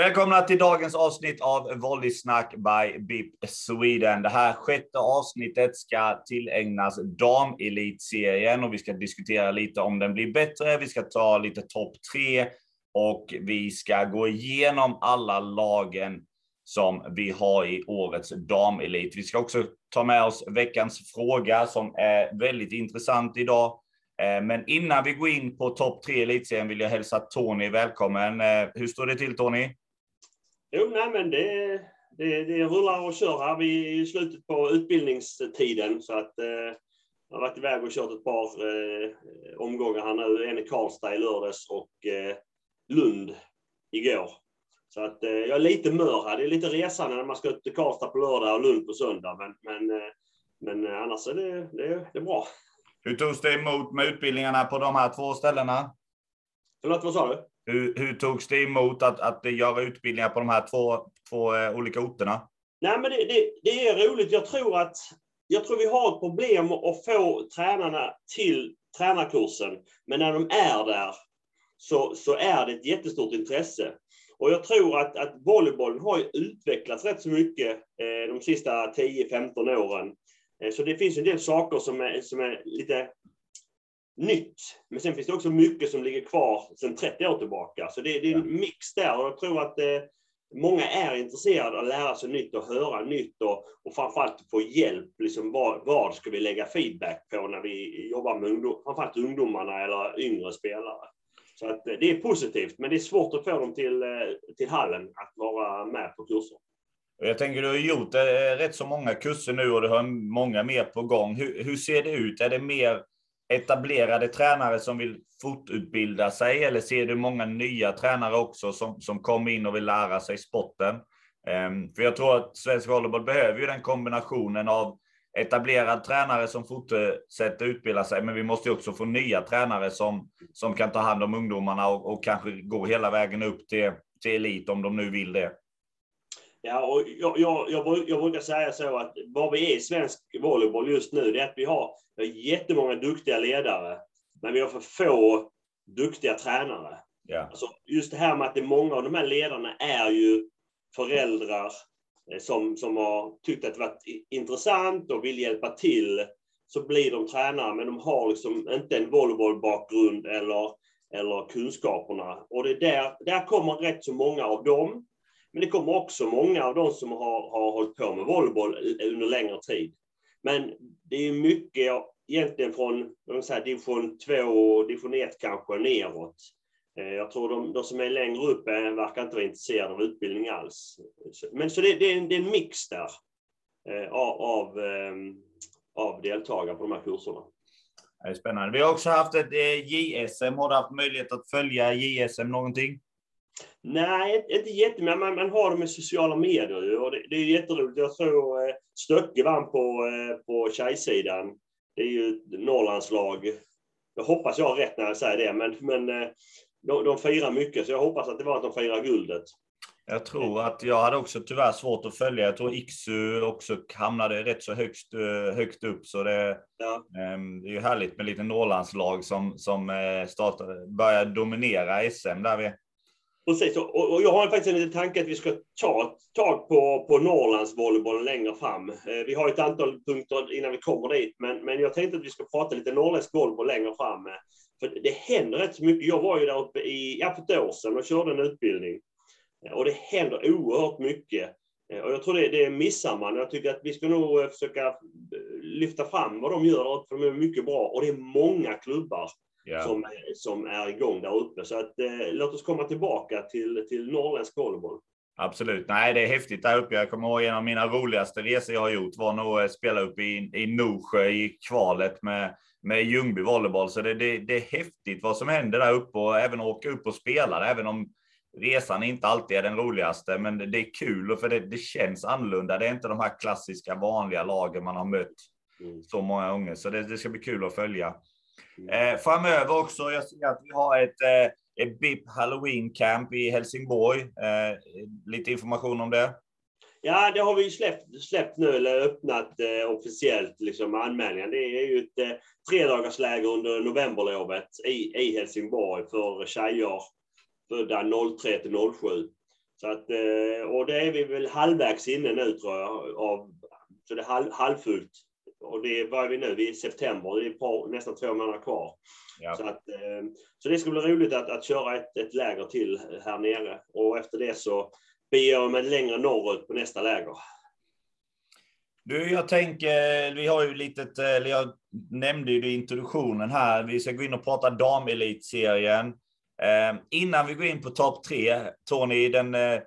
Välkomna till dagens avsnitt av Volleysnack by BIP Sweden. Det här sjätte avsnittet ska tillägnas damelitserien och vi ska diskutera lite om den blir bättre. Vi ska ta lite topp tre och vi ska gå igenom alla lagen som vi har i årets damelit. Vi ska också ta med oss veckans fråga som är väldigt intressant idag. Eh, men innan vi går in på topp tre elitserien vill jag hälsa Tony välkommen. Eh, hur står det till Tony? Jo, nej, men det, det, det rullar och kör här. Vi är i slutet på utbildningstiden så att eh, jag har varit iväg och kört ett par eh, omgångar här nu. En i Karlstad i lördags och eh, Lund igår. Så att eh, jag är lite mör här. Det är lite resande när man ska till Karlstad på lördag och Lund på söndag. Men, men, eh, men annars är det, det, det är bra. Hur togs det emot med utbildningarna på de här två ställena? Förlåt, vad sa du? Hur, hur togs det emot att, att göra utbildningar på de här två, två eh, olika orterna? Nej, men det, det, det, är roligt. Jag tror att jag tror vi har ett problem att få tränarna till tränarkursen. Men när de är där så, så är det ett jättestort intresse. Och jag tror att, att volleybollen har utvecklats rätt så mycket eh, de sista 10-15 åren. Eh, så det finns en del saker som är, som är lite nytt. Men sen finns det också mycket som ligger kvar sedan 30 år tillbaka. Så det, det är en mix där och jag tror att eh, många är intresserade av att lära sig nytt och höra nytt och, och framförallt få hjälp. Liksom vad, vad ska vi lägga feedback på när vi jobbar med ungdom, framförallt ungdomarna eller yngre spelare. Så att, eh, det är positivt, men det är svårt att få dem till, eh, till hallen att vara med på kurser. Jag tänker du har gjort eh, rätt så många kurser nu och du har många mer på gång. Hur, hur ser det ut? Är det mer etablerade tränare som vill fortutbilda sig eller ser du många nya tränare också som, som kommer in och vill lära sig sporten? Um, för jag tror att svensk volleyboll behöver ju den kombinationen av etablerad tränare som fortsätter utbilda sig, men vi måste också få nya tränare som, som kan ta hand om ungdomarna och, och kanske gå hela vägen upp till, till elit om de nu vill det. Ja, och jag, jag, jag, jag brukar säga så att vad vi är i svensk volleyboll just nu, det är att vi har, vi har jättemånga duktiga ledare, men vi har för få duktiga tränare. Ja. Alltså, just det här med att det många av de här ledarna är ju föräldrar eh, som, som har tyckt att det varit intressant och vill hjälpa till. Så blir de tränare, men de har liksom inte en volleybollbakgrund eller, eller kunskaperna. Och det där, där kommer rätt så många av dem men det kommer också många av de som har, har hållit på med volleyboll under längre tid. Men det är mycket egentligen från säga, division 2 och division 1 kanske neråt. Eh, jag tror de, de som är längre upp eh, verkar inte vara intresserade av utbildning alls. Men så det, det, är, en, det är en mix där eh, av, av, av deltagare på de här kurserna. Det är spännande. Vi har också haft ett JSM. Har du haft möjlighet att följa JSM någonting? Nej, inte jättemycket. Man, man har dem i sociala medier och det, det är jätteroligt. Jag tror eh, Stöcke vann på, eh, på tjejsidan. Det är ju ett Norrlandslag. Jag hoppas jag har rätt när jag säger det, men, men eh, de, de firar mycket, så jag hoppas att det var att de firar guldet. Jag tror att jag hade också tyvärr svårt att följa. Jag tror Iksu också hamnade rätt så högst, högt upp. Så det, ja. Ehm, det är ju härligt med lite Norrlandslag som, som startar, börjar dominera SM där vi Precis, och, och jag har faktiskt en liten tanke att vi ska ta ett tag på, på Norrlandsvolleybollen längre fram. Eh, vi har ett antal punkter innan vi kommer dit, men, men jag tänkte att vi ska prata lite norrländsk volleyboll längre fram. Eh, för det händer rätt så mycket. Jag var ju där uppe i, ja, för ett år sedan och körde en utbildning. Eh, och det händer oerhört mycket. Och jag tror det, det missar man. Jag tycker att vi ska nog försöka lyfta fram vad de gör, för de är mycket bra. Och det är många klubbar yeah. som, som är igång där uppe. Så att, eh, låt oss komma tillbaka till, till norrländsk volleyboll. Absolut. Nej, det är häftigt där uppe. Jag kommer ihåg en av mina roligaste resor jag har gjort var nog att spela uppe i, i Norsjö i kvalet med, med Ljungby volleyboll. Så det, det, det är häftigt vad som händer där uppe och även åka upp och spela, även om resan inte alltid är den roligaste. Men det, det är kul för det, det känns annorlunda. Det är inte de här klassiska vanliga lagen man har mött mm. så många gånger. Så det, det ska bli kul att följa. Mm. Eh, framöver också, jag ser att vi har ett, eh, ett BIP Halloween Camp i Helsingborg. Eh, lite information om det? Ja, det har vi släppt, släppt nu, eller öppnat eh, officiellt liksom, anmälningen. Det är ju ett eh, tredagarsläger under novemberlovet i, i Helsingborg för tjejer födda 03 till 07. Så att, eh, och det är vi väl halvvägs inne nu tror jag. Av, så det är halv, halvfullt. Och det var vi nu, vi är i september, det är par, nästan två månader kvar. Ja. Så, att, eh, så det ska bli roligt att, att köra ett, ett läger till här nere. Och efter det så beger jag mig längre norrut på nästa läger. Du, jag tänker, vi har ju litet, eller jag nämnde ju det i introduktionen här, vi ska gå in och prata damelitserien. Eh, innan vi går in på topp tre, Tony, den eh,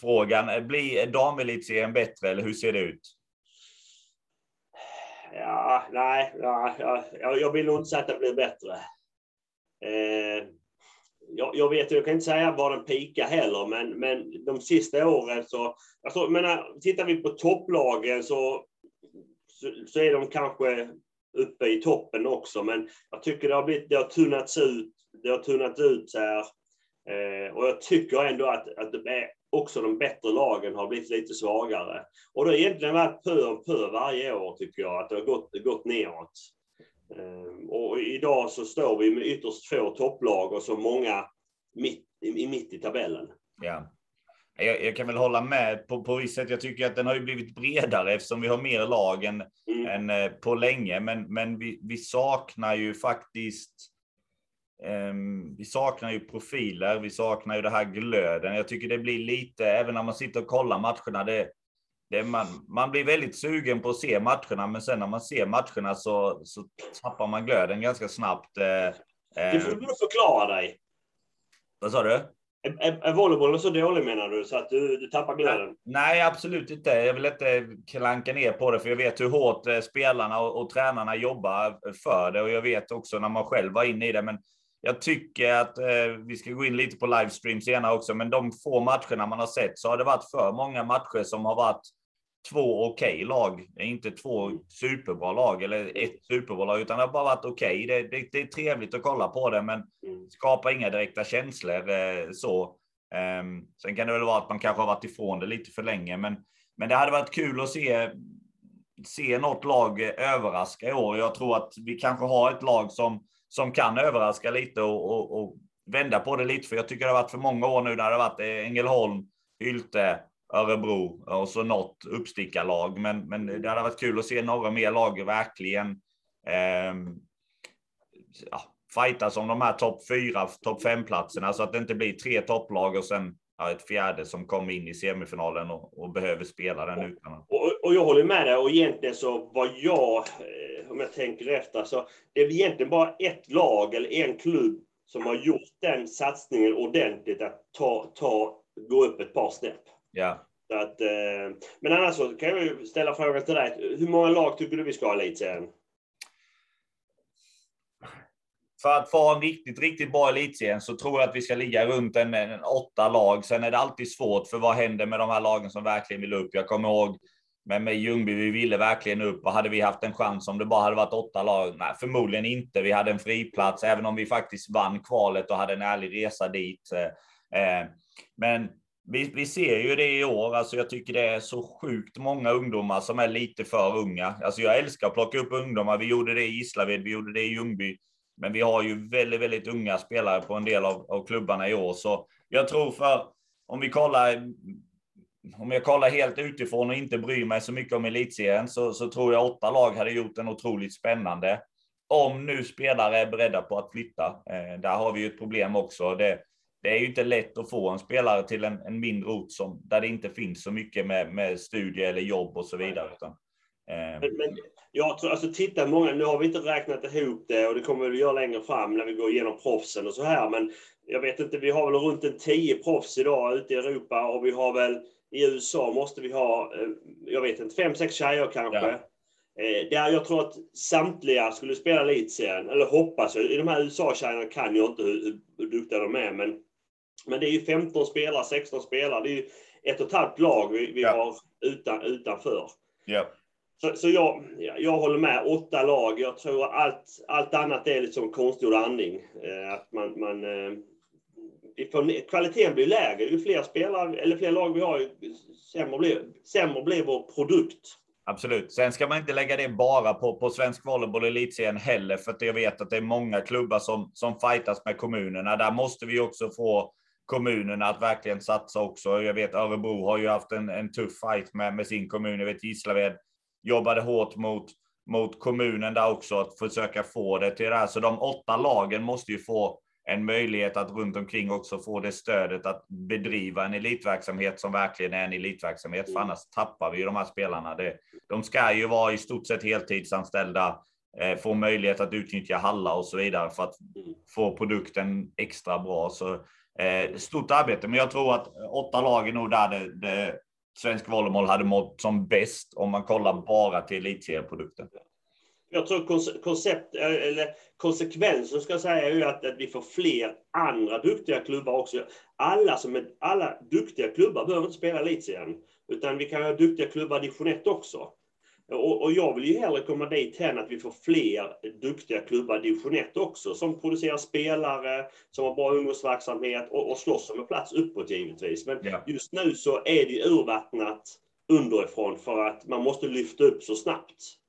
frågan, blir damelitserien bättre eller hur ser det ut? Ja, nej, ja, jag, jag vill nog inte säga att det blir bättre. Eh, jag, jag, vet, jag kan inte säga var den pikar heller, men, men de sista åren så... Alltså, menar, tittar vi på topplagen så, så, så, är de kanske uppe i toppen också, men jag tycker det har, blivit, det har tunnats ut. Det har tunnats ut så här. Eh, och jag tycker ändå att, att det är också de bättre lagen har blivit lite svagare. Och det har egentligen varit pö om pö varje år, tycker jag, att det har gått, gått neråt. Ehm, och idag så står vi med ytterst få topplag och så många mitt, i, mitt i tabellen. Ja. Jag, jag, kan väl hålla med på, på visst sätt. Jag tycker att den har ju blivit bredare eftersom vi har mer lag än, mm. än eh, på länge. Men, men vi, vi saknar ju faktiskt vi saknar ju profiler, vi saknar ju det här glöden. Jag tycker det blir lite, även när man sitter och kollar matcherna, det, det man, man blir väldigt sugen på att se matcherna, men sen när man ser matcherna så, så tappar man glöden ganska snabbt. Eh, det får du förklara dig. Vad sa du? Är, är, är volleybollen så dålig menar du, så att du, du tappar glöden? Nej, absolut inte. Jag vill inte klanka ner på det, för jag vet hur hårt eh, spelarna och, och tränarna jobbar för det och jag vet också när man själv var inne i det. Men jag tycker att eh, vi ska gå in lite på livestream senare också, men de få matcherna man har sett så har det varit för många matcher som har varit två okej okay lag. Inte två superbra lag eller ett superbra lag, utan det har bara varit okej. Okay. Det, det, det, är trevligt att kolla på det, men mm. skapar inga direkta känslor eh, så. Um, sen kan det väl vara att man kanske har varit ifrån det lite för länge, men, men det hade varit kul att se se något lag överraska i år. Jag tror att vi kanske har ett lag som, som kan överraska lite och, och, och vända på det lite. För jag tycker det har varit för många år nu där det har varit Ängelholm, Hylte, Örebro och så något uppstickarlag. Men, men det hade varit kul att se några mer lag verkligen eh, ja, fightas om de här topp fyra, topp fem platserna så att det inte blir tre topplag och sen ja, ett fjärde som kommer in i semifinalen och, och behöver spela den utan. Och, och jag håller med dig och egentligen så var jag, eh, om jag tänker efter, så det är egentligen bara ett lag eller en klubb som har gjort den satsningen ordentligt att ta, ta, gå upp ett par snäpp. Ja. Så att, eh, men annars så kan jag ju ställa frågan till dig. Hur många lag tycker du vi ska ha i elitserien? För att få en riktigt, riktigt bra elitserien så tror jag att vi ska ligga runt en, en, åtta lag. Sen är det alltid svårt för vad händer med de här lagen som verkligen vill upp? Jag kommer ihåg men med Ljungby, vi ville verkligen upp och hade vi haft en chans om det bara hade varit åtta lag? Nej, förmodligen inte. Vi hade en friplats, även om vi faktiskt vann kvalet och hade en ärlig resa dit. Eh, eh. Men vi, vi ser ju det i år. Alltså jag tycker det är så sjukt många ungdomar som är lite för unga. Alltså jag älskar att plocka upp ungdomar. Vi gjorde det i Gislaved, vi gjorde det i Ljungby. Men vi har ju väldigt, väldigt unga spelare på en del av, av klubbarna i år. Så jag tror för, om vi kollar, om jag kollar helt utifrån och inte bryr mig så mycket om elitserien så, så tror jag åtta lag hade gjort en otroligt spännande. Om nu spelare är beredda på att flytta. Eh, där har vi ju ett problem också. Det, det är ju inte lätt att få en spelare till en, en mindre ort som, där det inte finns så mycket med, med studier eller jobb och så vidare. Utan, eh. men, men, jag tror, alltså titta många, nu har vi inte räknat ihop det och det kommer vi göra längre fram när vi går igenom proffsen och så här. Men jag vet inte, vi har väl runt en tio proffs idag ute i Europa och vi har väl i USA måste vi ha, eh, jag vet inte, fem, sex tjejer kanske. Ja. Eh, där jag tror att samtliga skulle spela elitserien, eller hoppas jag. I de här USA-tjejerna kan jag inte hur, hur duktiga de är, men men det är ju 15 spelare, 16 spelare. Det är ju ett och ett halvt lag vi, vi ja. har utan, utanför. Ja. Så, så jag, jag håller med. Åtta lag. Jag tror allt, allt annat är liksom konstgjord andning. Eh, att man, man, eh, kvaliteten blir lägre. Ju fler spelare eller fler lag vi har, sämre blir, sämre blir vår produkt. Absolut. Sen ska man inte lägga det bara på, på svensk volleyboll elitserien heller, för att jag vet att det är många klubbar som, som fightas med kommunerna. Där måste vi också få kommunerna att verkligen satsa också. Jag vet Örebro har ju haft en, en tuff fight med, med sin kommun. Jag vet Gislaved jobbade hårt mot, mot kommunen där också att försöka få det till det här. Så de åtta lagen måste ju få en möjlighet att runt omkring också få det stödet att bedriva en elitverksamhet som verkligen är en elitverksamhet. För annars tappar vi ju de här spelarna. Det, de ska ju vara i stort sett heltidsanställda, eh, få möjlighet att utnyttja hallar och så vidare för att få produkten extra bra. Så eh, stort arbete, men jag tror att åtta lag är nog där det, det svensk volleyboll hade mått som bäst om man kollar bara till elitserieprodukten. Jag tror koncept, eller konsekvensen ska jag säga är ju att, att vi får fler andra duktiga klubbar också. Alla, som är, alla duktiga klubbar behöver inte spela elitserien. Utan vi kan ha duktiga klubbar division 1 också. Och, och, jag vill ju hellre komma dit än att vi får fler duktiga klubbar division 1 också, som producerar spelare, som har bra ungdomsverksamhet och, och slåss om en plats uppåt givetvis. Men ja. just nu så är det urvattnat underifrån för att man måste lyfta upp så snabbt.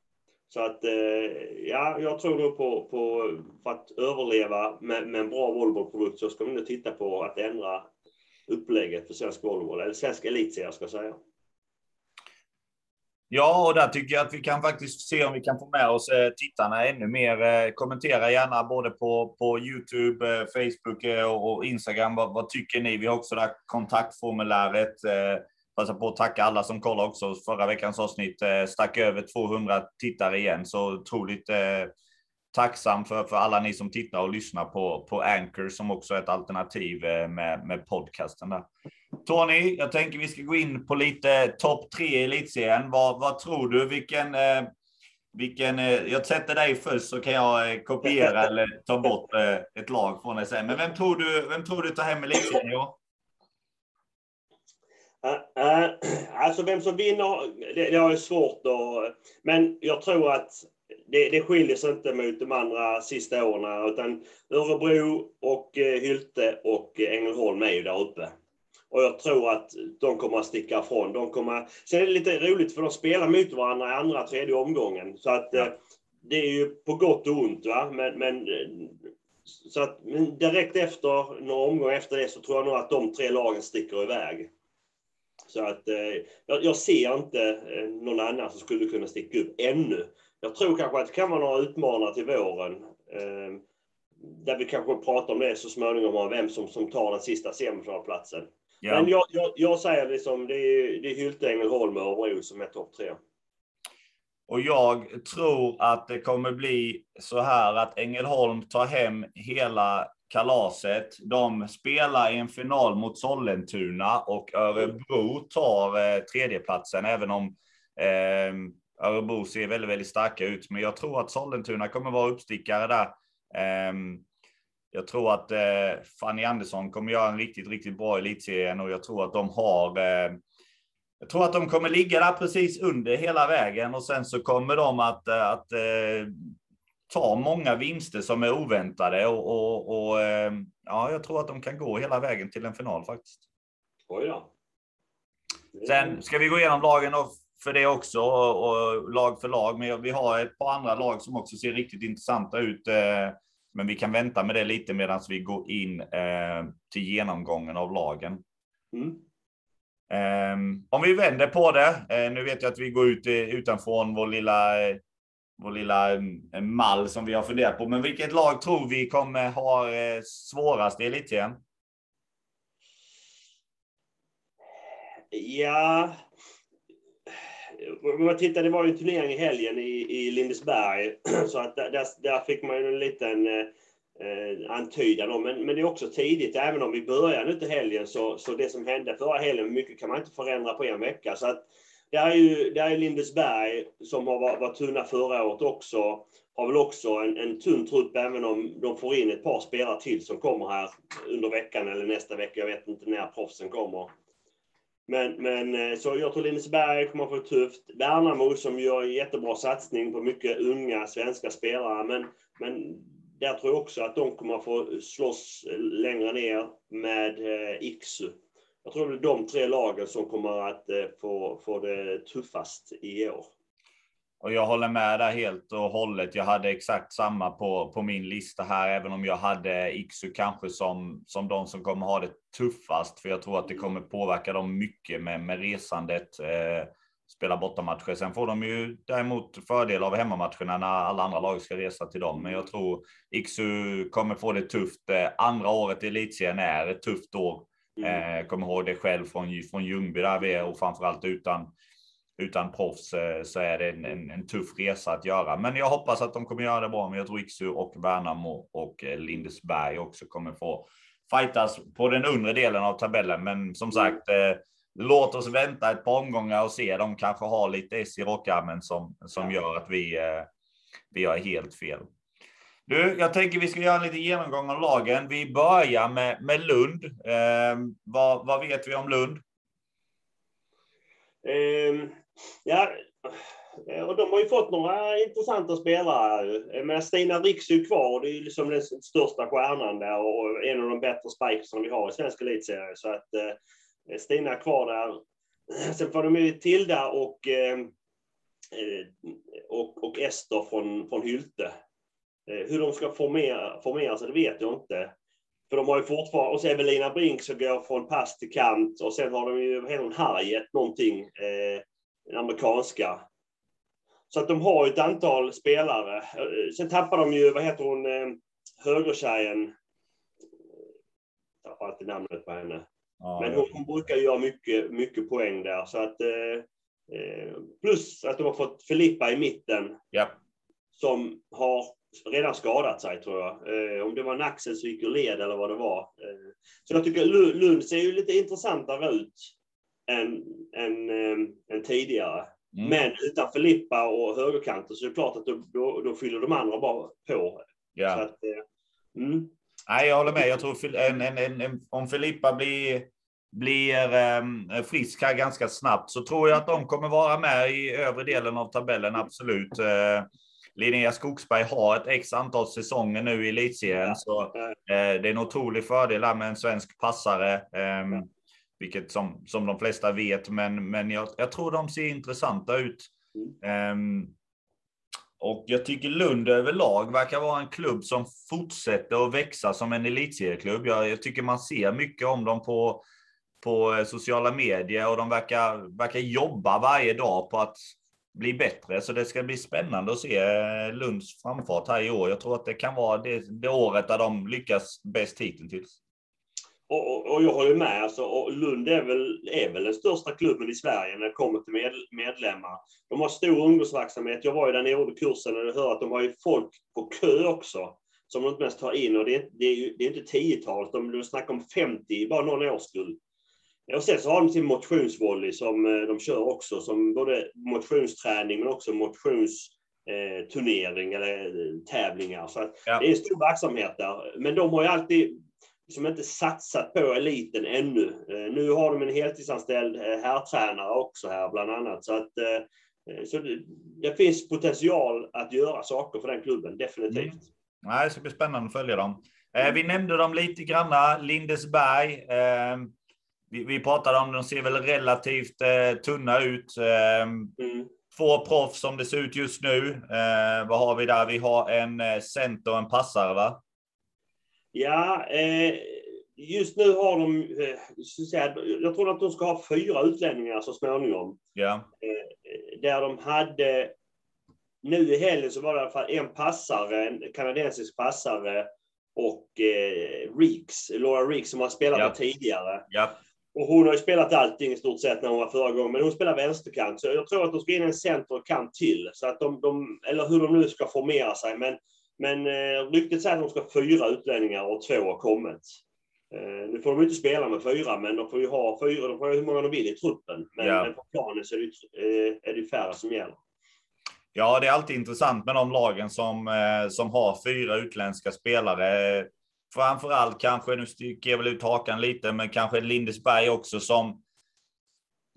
Så att eh, ja, jag tror nog på, på för att överleva med, med en bra volleybollprodukt så ska vi nu titta på att ändra upplägget för svensk volleyboll, eller svensk elitserie ska jag säga. Ja, och där tycker jag att vi kan faktiskt se om vi kan få med oss eh, tittarna ännu mer. Eh, kommentera gärna både på, på Youtube, Facebook och Instagram. Vad, vad, tycker ni? Vi har också det här kontaktformuläret. Passa på att tacka alla som kollar också. Förra veckans avsnitt stack över 200 tittare igen, så otroligt tacksam för, för alla ni som tittar och lyssnar på, på Anchor som också är ett alternativ med, med podcasten. Där. Tony, jag tänker vi ska gå in på lite topp tre i elitserien. Vad, vad tror du? Vilken, eh, vilken, eh, jag sätter dig först så kan jag eh, kopiera eller ta bort eh, ett lag från dig sen. Men vem tror du, vem tror du tar hem elitserien i år? Eh, eh, alltså vem som vinner, det, det är svårt att... Men jag tror att det, det skiljer sig inte mot de andra sista åren. Utan Örebro och eh, Hylte och Ängelholm är ju där uppe. Och jag tror att de kommer att sticka ifrån. De kommer... Sen är det lite roligt för de spelar mot varandra i andra, tredje omgången. Så att ja. Det är ju på gott och ont. Va? Men, men, så att, men direkt efter, några omgångar efter det, så tror jag nog att de tre lagen sticker iväg. Så att eh, jag, jag, ser inte eh, någon annan som skulle kunna sticka upp ännu. Jag tror kanske att det kan vara några utmanare till våren. Eh, där vi kanske pratar om det så småningom, om vem som, som tar den sista semifinalplatsen. Ja. Men jag, jag, jag, säger liksom, det är, det är Hylte, Ängelholm och Örebro som är topp tre. Och jag tror att det kommer bli så här att Ängelholm tar hem hela kalaset. De spelar i en final mot Sollentuna och Örebro tar eh, tredjeplatsen, även om eh, Örebro ser väldigt, väldigt starka ut. Men jag tror att Sollentuna kommer vara uppstickare där. Eh, jag tror att eh, Fanny Andersson kommer göra en riktigt, riktigt bra elitserien och jag tror att de har eh, jag tror att de kommer ligga där precis under hela vägen och sen så kommer de att, eh, att eh, eh, ta många vinster som är oväntade och, och, och eh, ja, jag tror att de kan gå hela vägen till en final faktiskt. Oj då. Sen ska vi gå igenom lagen och för det också och, lag för lag, men vi har ett par andra lag som också ser riktigt intressanta ut. Eh, men vi kan vänta med det lite medan vi går in eh, till genomgången av lagen. Mm. Eh, om vi vänder på det. Nu vet jag att vi går ut utanför vår lilla, vår lilla eh, mall som vi har funderat på. Men vilket lag tror vi kommer ha eh, svårast i elitserien? Ja, om man tittar, det var ju en turnering i helgen i, i Lindesberg, så att där, där fick man ju en liten eh, eh, antydan om. Men, men det är också tidigt, även om vi börjar nu till helgen, så, så det som hände förra helgen, mycket kan man inte förändra på en vecka. Så att det är ju det är Lindesberg som har varit, varit tunna förra året också. Har väl också en, en tunn trupp, även om de får in ett par spelare till som kommer här under veckan eller nästa vecka. Jag vet inte när proffsen kommer. Men, men eh, så jag tror Lindesberg kommer att få det tufft. Värnamo som gör en jättebra satsning på mycket unga svenska spelare. Men, men där tror jag också att de kommer att få slåss längre ner med eh, Iksu. Jag tror det är de tre lagen som kommer att eh, få, få det tuffast i år. och jag håller med där helt och hållet. Jag hade exakt samma på, på min lista här, även om jag hade Iksu kanske som, som de som kommer ha det tuffast, för jag tror att det kommer påverka dem mycket med, med resandet. Eh, spela bortamatcher. Sen får de ju däremot fördel av hemmamatcherna när alla andra lag ska resa till dem. Men jag tror Iksu kommer få det tufft. Eh, andra året i elitserien är ett tufft år. Mm. Eh, kommer ihåg det själv från, från Ljungby där vi är och framförallt utan utan proffs eh, så är det en, en, en, tuff resa att göra. Men jag hoppas att de kommer göra det bra. Men jag tror Iksu och Värnamo och eh, Lindesberg också kommer få fightas på den undre delen av tabellen. Men som sagt, eh, låt oss vänta ett par omgångar och se. De kanske har lite S i rockarmen som, som gör att vi, vi har helt fel. Du, jag tänker vi ska göra en liten genomgång av lagen. Vi börjar med, med Lund. Eh, vad, vad vet vi om Lund? Ehm, eh, Ja, och de har ju fått några intressanta spelare. Eh, men Stina Riks är ju kvar. Det är ju liksom den största stjärnan där och en av de bättre spikersarna vi har i svensk elitserie. Så att eh, Stina är kvar där. Sen får de ju Tilda och, ehm, eh, och, och Ester från, från Hylte. Eh, hur de ska formera, formera sig, det vet jag inte. För de har ju fortfarande, och så Evelina Brink som går från pass till kant och sen har de ju, hon, Harriet någonting. Eh, den amerikanska. Så att de har ett antal spelare. Sen tappar de ju, vad heter hon, eh, högertjejen. Jag tappar alltid namnet på henne. Ja, Men hon, hon brukar göra mycket, mycket poäng där. Så att, eh, eh, plus att de har fått Filippa i mitten. Ja. Som har redan skadat sig tror jag. om det var en led eller vad det var. så jag tycker Lund ser ju lite intressantare ut än, än, än tidigare. Mm. Men utan Filippa och högerkanten så är det klart att då, då, då fyller de andra bara på. Ja. Att, eh, mm. Nej, jag håller med. Jag tror en, en, en, om Filippa blir, blir um, frisk här ganska snabbt så tror jag att de kommer vara med i övre delen av tabellen, absolut. Uh, Linnea Skogsberg har ett x antal säsonger nu i elitserien, ja. så uh, det är en otrolig fördel med en svensk passare. Um, vilket som, som de flesta vet, men, men jag, jag tror de ser intressanta ut. Um, och jag tycker Lund överlag verkar vara en klubb som fortsätter att växa som en elitserieklubb. Jag, jag tycker man ser mycket om dem på, på eh, sociala medier och de verkar, verkar jobba varje dag på att bli bättre. Så det ska bli spännande att se eh, Lunds framfart här i år. Jag tror att det kan vara det, det året där de lyckas bäst hittills. Och, och, jag håller med. Alltså, och Lund är väl, är väl den största klubben i Sverige när det kommer till med, medlemmar. De har stor ungdomsverksamhet. Jag var ju där nere under kursen och hörde att de har ju folk på kö också. Som de inte mest tar in. Och det är, det är ju det är inte tiotalet, de, de snackar om 50 bara någon årskull. Och sen så har de sin motionsvolley som eh, de kör också, som både motionsträning men också motionsturnering eh, eller eh, tävlingar. Så ja. det är en stor verksamhet där. Men de har ju alltid liksom inte satsat på eliten ännu. Nu har de en heltidsanställd herrtränare också här bland annat. Så, att, så det, det, finns potential att göra saker för den klubben, definitivt. Mm. Nej, det ska bli spännande att följa dem. Vi nämnde dem lite granna, Lindesberg. Vi, vi pratade om de ser väl relativt tunna ut. Mm. Två proffs som det ser ut just nu. Vad har vi där? Vi har en center och en passare, va? Ja, eh, just nu har de, eh, säga, jag tror att de ska ha fyra utlänningar så småningom. Ja. Eh, där de hade, nu i helgen så var det i alla fall en passare, en kanadensisk passare och eh, Reeks, Laura Reeks som har spelat ja. tidigare. Ja. Och hon har ju spelat allting i stort sett när hon var förra gången, men hon spelar vänsterkant. Så jag tror att de ska in en center och kant till. Så att de, de, eller hur de nu ska formera sig. Men men eh, ryktet säger att de ska ha fyra utlänningar och två har kommit. Eh, nu får de inte spela med fyra, men de får ju ha fyra, de får ha hur många de vill i truppen. Men, ja. men på planen så är det, eh, är det färre som gäller. Ja, det är alltid intressant med de lagen som, eh, som har fyra utländska spelare. Framförallt kanske, nu sticker jag väl ut hakan lite, men kanske Lindesberg också som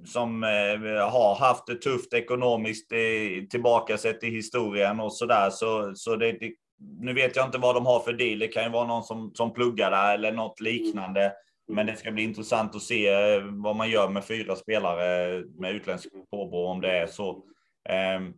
som eh, har haft det tufft ekonomiskt eh, tillbaka sett i historien och så där. Så, så det, det, nu vet jag inte vad de har för deal. Det kan ju vara någon som, som pluggar där eller något liknande. Men det ska bli intressant att se eh, vad man gör med fyra spelare med utländsk påbrå om det är så. Um,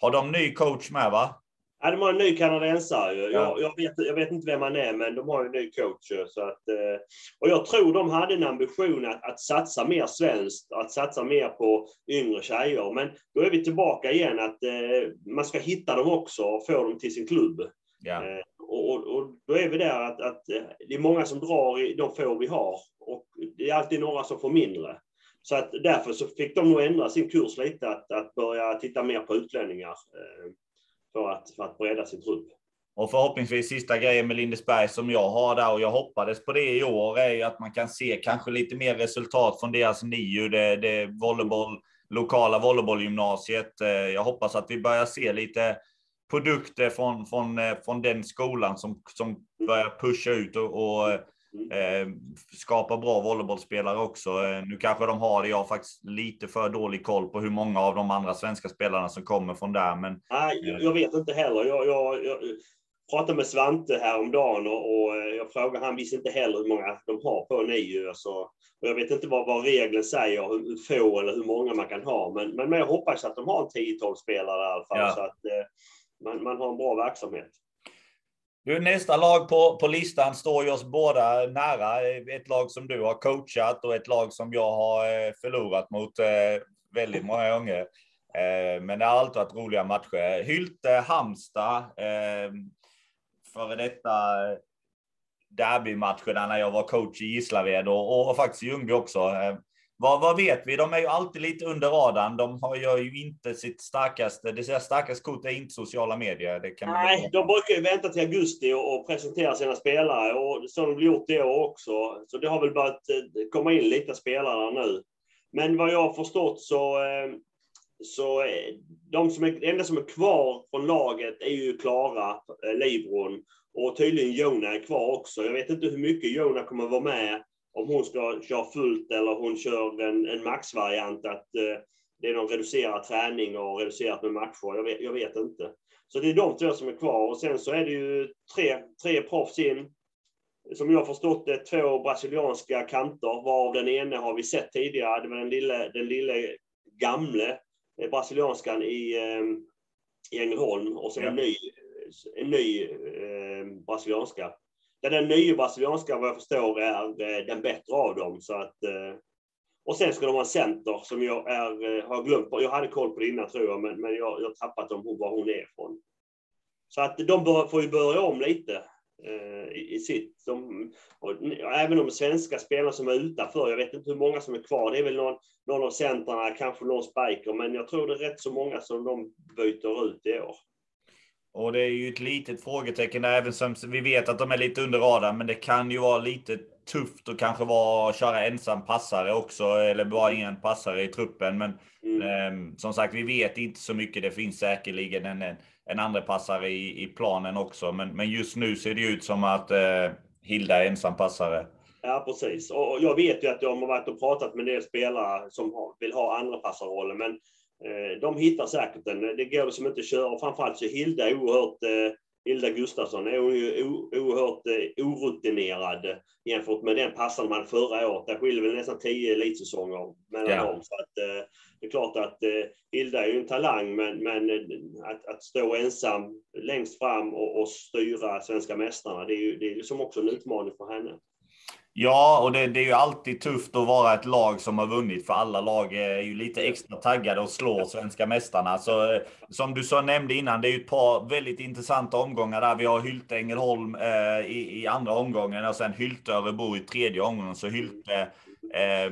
Har de ny coach med va? Ja, de har en ny kanadensare. Ja. Jag, jag, vet, jag vet inte vem han är, men de har en ny coach. Så att, eh, och jag tror de hade en ambition att, att satsa mer svenskt, att satsa mer på yngre tjejer. Men då är vi tillbaka igen att eh, man ska hitta dem också och få dem till sin klubb. Ja. Eh, och, och, då är vi där att, att det är många som drar i de få vi har och det är alltid några som får mindre. Så att därför så fick de nog ändra sin kurs lite, att, att börja titta mer på utlänningar för att, för att bredda sin trupp. Och förhoppningsvis sista grejen med Lindesberg som jag har där och jag hoppades på det i år är att man kan se kanske lite mer resultat från deras NIU, det, det volleyboll, lokala volleybollgymnasiet. Eh, jag hoppas att vi börjar se lite produkter från, från, eh, från den skolan som, som börjar pusha ut och, och eh, Eh, skapa bra volleybollspelare också. Eh, nu kanske de har det. Jag har faktiskt lite för dålig koll på hur många av de andra svenska spelarna som kommer från där. Men, Nej, jag vet inte heller. Jag, jag, jag pratade med Svante häromdagen och, och jag frågade, han visste inte heller hur många de har på NIU. Alltså, och jag vet inte vad, vad regeln säger, hur få eller hur många man kan ha. Men, men jag hoppas att de har en 10-12 spelare i alla fall. Ja. Så att eh, man, man har en bra verksamhet. Du, nästa lag på, på listan står ju oss båda nära. Ett lag som du har coachat och ett lag som jag har eh, förlorat mot eh, väldigt många gånger. Eh, men det har alltid varit roliga matcher. Hylte, Halmstad, ehm, före detta derbymatcherna när jag var coach i Gislaved och, och faktiskt i Ljungby också. Vad, vad vet vi? De är ju alltid lite under radarn. De har ju inte sitt starkaste, det starkaste kort är inte sociala medier. Nej, de brukar ju vänta till augusti och, presentera sina spelare och så har de gjort det också. Så det har väl börjat eh, komma in lite spelare nu. Men vad jag har förstått så, eh, så de som är, enda som är kvar från laget är ju Klara eh, Libron och tydligen Jona är kvar också. Jag vet inte hur mycket Jona kommer vara med om hon ska köra fullt eller hon kör en, en maxvariant, att eh, det är någon reducerad träning och reducerat med matcher. Jag vet, jag vet inte. Så det är de två som är kvar och sen så är det ju tre, tre proffs in. Som jag har förstått det, två brasilianska kanter, varav den ene har vi sett tidigare. Det var den lille, den lille gamle eh, brasilianskan i, eh, i Ängelholm och sen ja. en ny, en ny eh, brasilianska den nya brasilianska vad jag förstår är eh, den bättre av dem. Så att, eh, och sen ska de ha en center som jag är, eh, har glömt. Jag hade koll på det innan tror jag, men, men jag har tappat om var hon är ifrån. Så att de bör, får ju börja om lite i, i sitt. De, och, även de svenska spelarna som är utanför, jag vet inte hur många som är kvar. Det är väl någon, någon av centrarna, kanske någon spiker, men jag tror det är rätt så många som de byter ut i år. Och det är ju ett litet frågetecken där, även som vi vet att de är lite under radarn, men det kan ju vara lite tufft att kanske vara, köra ensam passare också, eller bara en passare i truppen. Men mm. eh, som sagt, vi vet inte så mycket. Det finns säkerligen en, en, en andra passare i, i planen också, men, men just nu ser det ut som att eh, Hilda är ensam passare. Ja, precis. Och jag vet ju att de har varit och pratat med en del spelare som vill ha andra passarrollen, men de hittar säkert den. Det går liksom inte att köra. Framförallt så Hilda är oerhört eh, Hilda Gustafsson är ju oerhört eh, orutinerad jämfört med den passaren hade förra året. Det skiljer väl nästan tio elitsäsonger mellan ja. dem. Så att, det är klart att Hilda är ju en talang, men, men att, att stå ensam längst fram och, och styra svenska mästarna, det är ju det är liksom också en utmaning för henne. Ja, och det, det, är ju alltid tufft att vara ett lag som har vunnit, för alla lag är ju lite extra taggade och slår svenska mästarna. Så, eh, som du så nämnde innan, det är ju ett par väldigt intressanta omgångar där. Vi har Hylte Ängelholm eh, i, i, andra omgången och sen Hylte Örebro i tredje omgången. Så Hylte eh,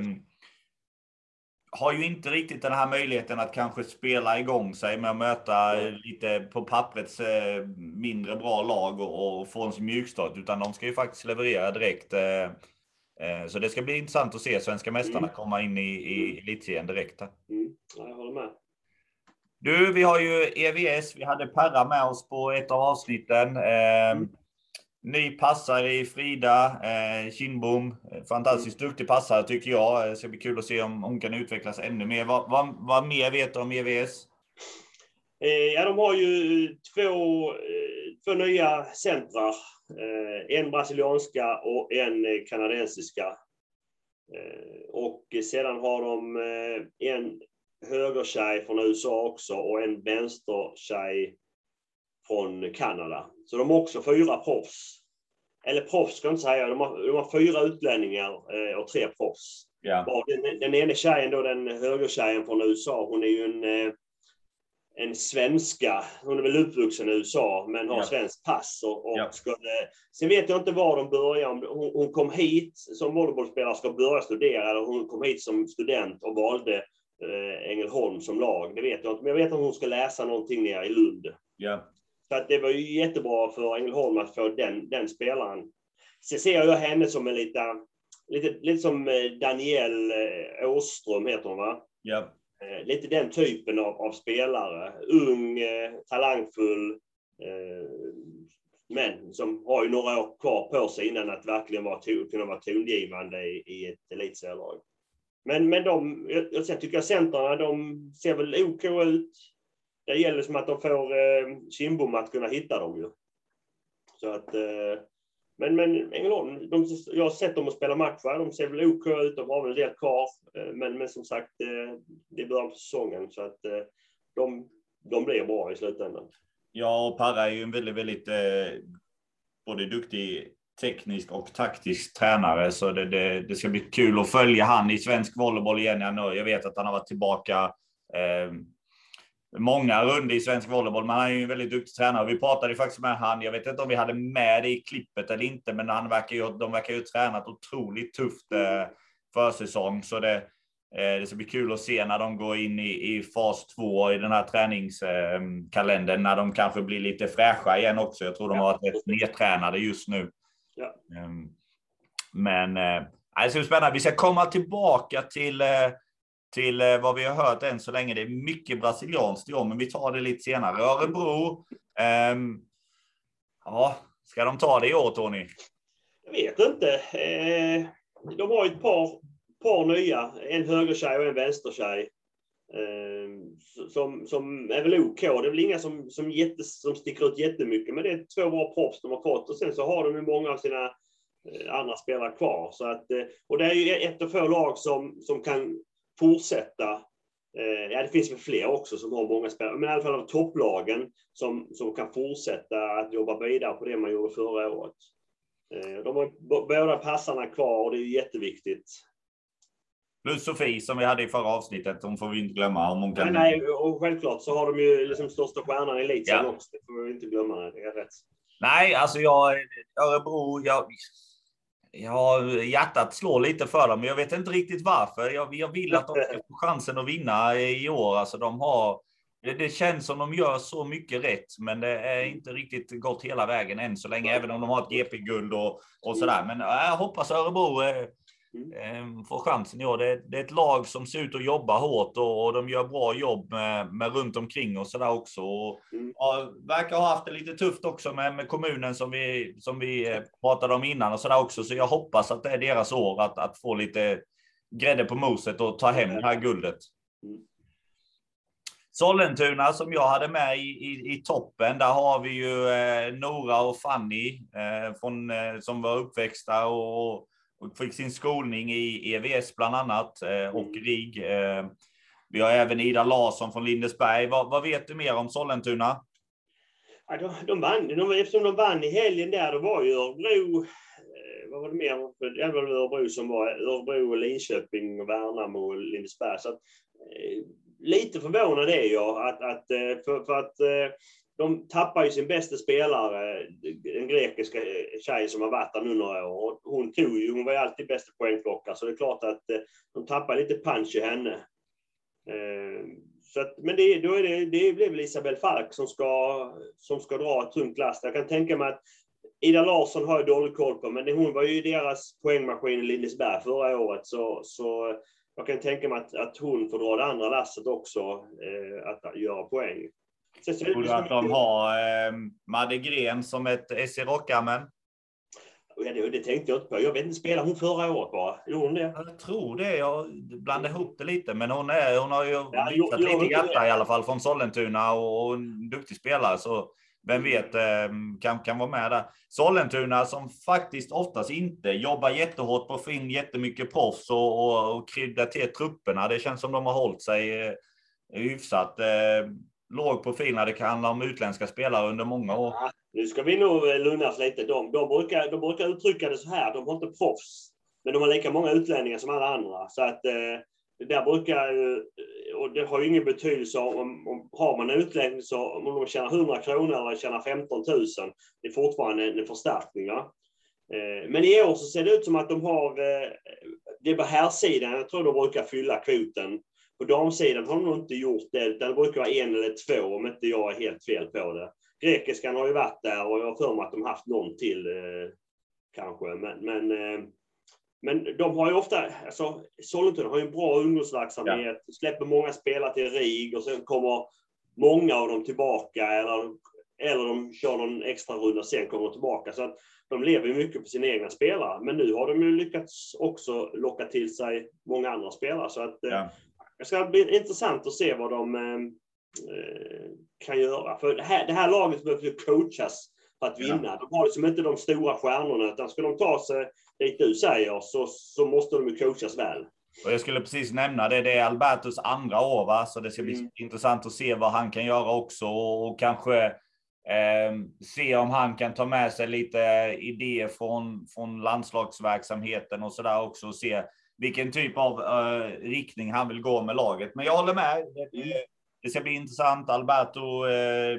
har ju inte riktigt den här möjligheten att kanske spela igång sig med att möta lite på pappret eh, mindre bra lag och, och få en mjukstart, utan de ska ju faktiskt leverera direkt. Eh, eh, så det ska bli intressant att se svenska mästarna mm. komma in i, i elitserien direkt. Mm. jag håller med. Du, vi har ju EVS. Vi hade Perra med oss på ett av avsnitten. Mm. Ny passare i Frida eh, Kindbom. Fantastiskt duktig passare tycker jag. Det ska bli kul att se om hon kan utvecklas ännu mer. Vad, vad, vad mer vet du om EVS? Eh, ja, de har ju två, eh, två nya centrar. Eh, en brasilianska och en kanadensiska. Eh, och sedan har de eh, en högertjej från USA också och en vänstertjej från Kanada. Så de har också fyra proffs. Eller proffs ska jag inte säga, de har, de har fyra utlänningar eh, och tre proffs. Ja. Den, den ena tjejen då, den högertjejen från USA, hon är ju en, eh, en svenska. Hon är väl uppvuxen i USA men har Ja. svenskt pass. Och, och Ja. skulle, sen vet jag inte var de började. Hon, hon kom hit som volleybollspelare ska börja studera eller hon kom hit som student och valde eh, Ängelholm som lag. Det vet jag inte. Men jag vet att hon ska läsa någonting nere i Lund. Så att det var ju jättebra för Ängelholm att få den, den spelaren. Sen ser jag henne som en lite, lite, lite som eh, Daniel eh, Åström heter hon va? Ja. Eh, Lite den typen av, av spelare. Ung, talangfull, men som har ju några år kvar på sig innan att verkligen vara, kunna vara tongivande i, i ett elitserielag. Men, men de, jag, jag sen tycker jag centrarna, de ser väl OK ut. Det gäller som att de får eh, Kindbom att kunna hitta dem ju. Så att, eh, men, men Ängelholm, de, jag har sett dem att spela matcher. De ser väl OK ut. De har väl en del kvar. Eh, men, men som sagt, eh, det är början på säsongen. Så att eh, de, de blir bra i slutändan. Ja, och Parra är ju en väldigt, väldigt eh, både duktig teknisk och taktisk tränare, så det, det, det ska bli kul att följa han i svensk volleyboll igen. Jag, jag vet att han har varit tillbaka eh, många runder i svensk volleyboll, men han är ju en väldigt duktig tränare. Vi pratade ju faktiskt med han. Jag vet inte om vi hade med det i klippet eller inte, men han verkar ju, de verkar ju tränat otroligt tufft eh, försäsong, så det, Eh, Det ska bli kul att se när de går in i, i fas två i den här träningskalendern, när de kanske blir lite fräscha igen också. Jag tror de har varit rätt nedtränade just nu. Ja. Ehm, Men eh, det ska bli spännande. Vi ska komma tillbaka till, till eh, vad vi har hört än så länge. Det är mycket brasilianskt i år, men vi tar det lite senare. Örebro. ehm, Ja, ska de ta det i år, Tony? Jag vet inte. Eh, de har ju ett par, par nya. En högertjej och en vänstertjej. Eh, som, som är väl OK. Det är väl inga som, som, jätte, som sticker ut jättemycket. Men det är två bra proffs de har fått. Och sen så har de ju många av sina eh, andra spelare kvar. Så att, och det är ju ett av få lag som, som kan fortsätta. Eh, ja, det finns väl fler också som har många spelare. Men i alla fall av topplagen som, som kan fortsätta att jobba vidare på det man gjorde förra året. Eh, De har båda passarna kvar och det är jätteviktigt. Plus Sofie som vi hade i förra avsnittet. Hon får vi inte glömma. Om hon kan... Nej, nej, och självklart så har de ju liksom största stjärnan i elitserien Ja. också. Det får vi inte glömma. Det är rätt. Nej, alltså jag, Örebro, jag, jag, hjärtat slår lite för dem, men jag vet inte riktigt varför. Jag, jag vill att de ska få chansen att vinna i år. Alltså de har, det, det känns som de gör så mycket rätt, men det är inte riktigt gått hela vägen än så länge, även om de har ett GP-guld och, och sådär. Men äh, jag hoppas Örebro eh, eh, eh, får chansen i år. Det, det är ett lag som ser ut att jobba hårt och, och de gör bra jobb med, med runt omkring och sådär också. Och, Mm. Ja, verkar ha haft det lite tufft också med, med kommunen som vi, som vi eh, pratade om innan och sådär också. Så jag hoppas att det är deras år att, att få lite grädde på moset och ta hem det här guldet. Mm. Sollentuna som jag hade med i, i, i toppen, där har vi ju eh, Nora och Fanny eh, från, eh, som var uppväxta och, och fick sin skolning i EVS bland annat eh, och Mm. RIG. Eh, vi har även Ida Larsson från Lindesberg. Vad, vad vet du mer om Sollentuna? Ja, de, de vann, de, eftersom de vann i helgen där, det var ju Örebro, eh, vad var det mer? Det var Örebro som var Örebro, Linköping, Värnamo och Lindesberg. Så att, lite förvånad är jag att, att för, för att de tappar ju sin bästa spelare, den grekiska tjejen som har varit där nu några år. Och Hon tog ju, hon var ju alltid bästa poängplockare, så det är klart att eh, de tappar lite punch i henne. Eh, så att, men det, då är det, det blir väl Isabel Falk som ska, som ska dra ett tungt last. Jag kan tänka mig att Ida Larsson har jag dålig koll på, men hon var ju deras poängmaskin i Lindesberg förra året. Så, så jag kan tänka mig att, att hon får dra det andra lasset också, eh, att göra poäng. Tror du att de har eh, Madde Gren som ett SC Rockamen? Ja, det, det tänkte jag inte på. Jag vet inte, spelade hon förra året bara? Gjorde hon det? Jag tror det. Jag blandar ihop det lite, men hon, är, hon har ju Ja, visat lite hjärta i alla fall från Sollentuna och, och en duktig spelare. Så vem vet, eh, kan, kan vara med där. Sollentuna som faktiskt oftast inte jobbar jättehårt på att få in jättemycket proffs och, och, och krydda till trupperna. Det känns som de har hållit sig eh, hyfsat eh, låg profil när det kan handla om utländska spelare under många år. Ja, nu ska vi nog eh, lugna oss lite. De, de, brukar, de brukar uttrycka det så här, de har inte proffs, men de har lika många utlänningar som alla andra. Så att eh, det där brukar, eh, och det har ju ingen betydelse om, om har man en utlänning så om de tjänar 100 kronor eller tjänar 15 000, det är fortfarande en, en förstärkning. Ja? Eh, men i år så ser det ut som att de har, eh, det är på här sidan jag tror de brukar fylla kvoten. På damsidan har de nog inte gjort det, utan det brukar vara en eller två om inte jag är helt fel på det. Grekiskan har ju varit där och jag har för mig att de haft någon till eh, kanske. Men, men, men de har ju ofta, alltså Sollentuna har ju en bra ungdomsverksamhet, ja. släpper många spelare till RIG och sen kommer många av dem tillbaka eller, eller de kör någon extra runda sen kommer de tillbaka. Så att de lever mycket på sina egna spelare. Men nu har de ju lyckats också locka till sig många andra spelare. Så att, eh, ja. Det ska bli intressant att se vad de eh, eh, kan göra. För det här, det här laget behöver coachas för att vinna. Ja. De har liksom inte de stora stjärnorna, utan ska de ta sig dit du säger så, så måste de ju coachas väl. Och jag skulle precis nämna det, det är Albertos andra år, va? så det ska bli mm. intressant att se vad han kan göra också och, kanske Eh, se om han kan ta med sig lite idéer från, från landslagsverksamheten och så där också och se vilken typ av eh, riktning han vill gå med laget. Men jag håller med. Det, det ska bli intressant. Alberto eh,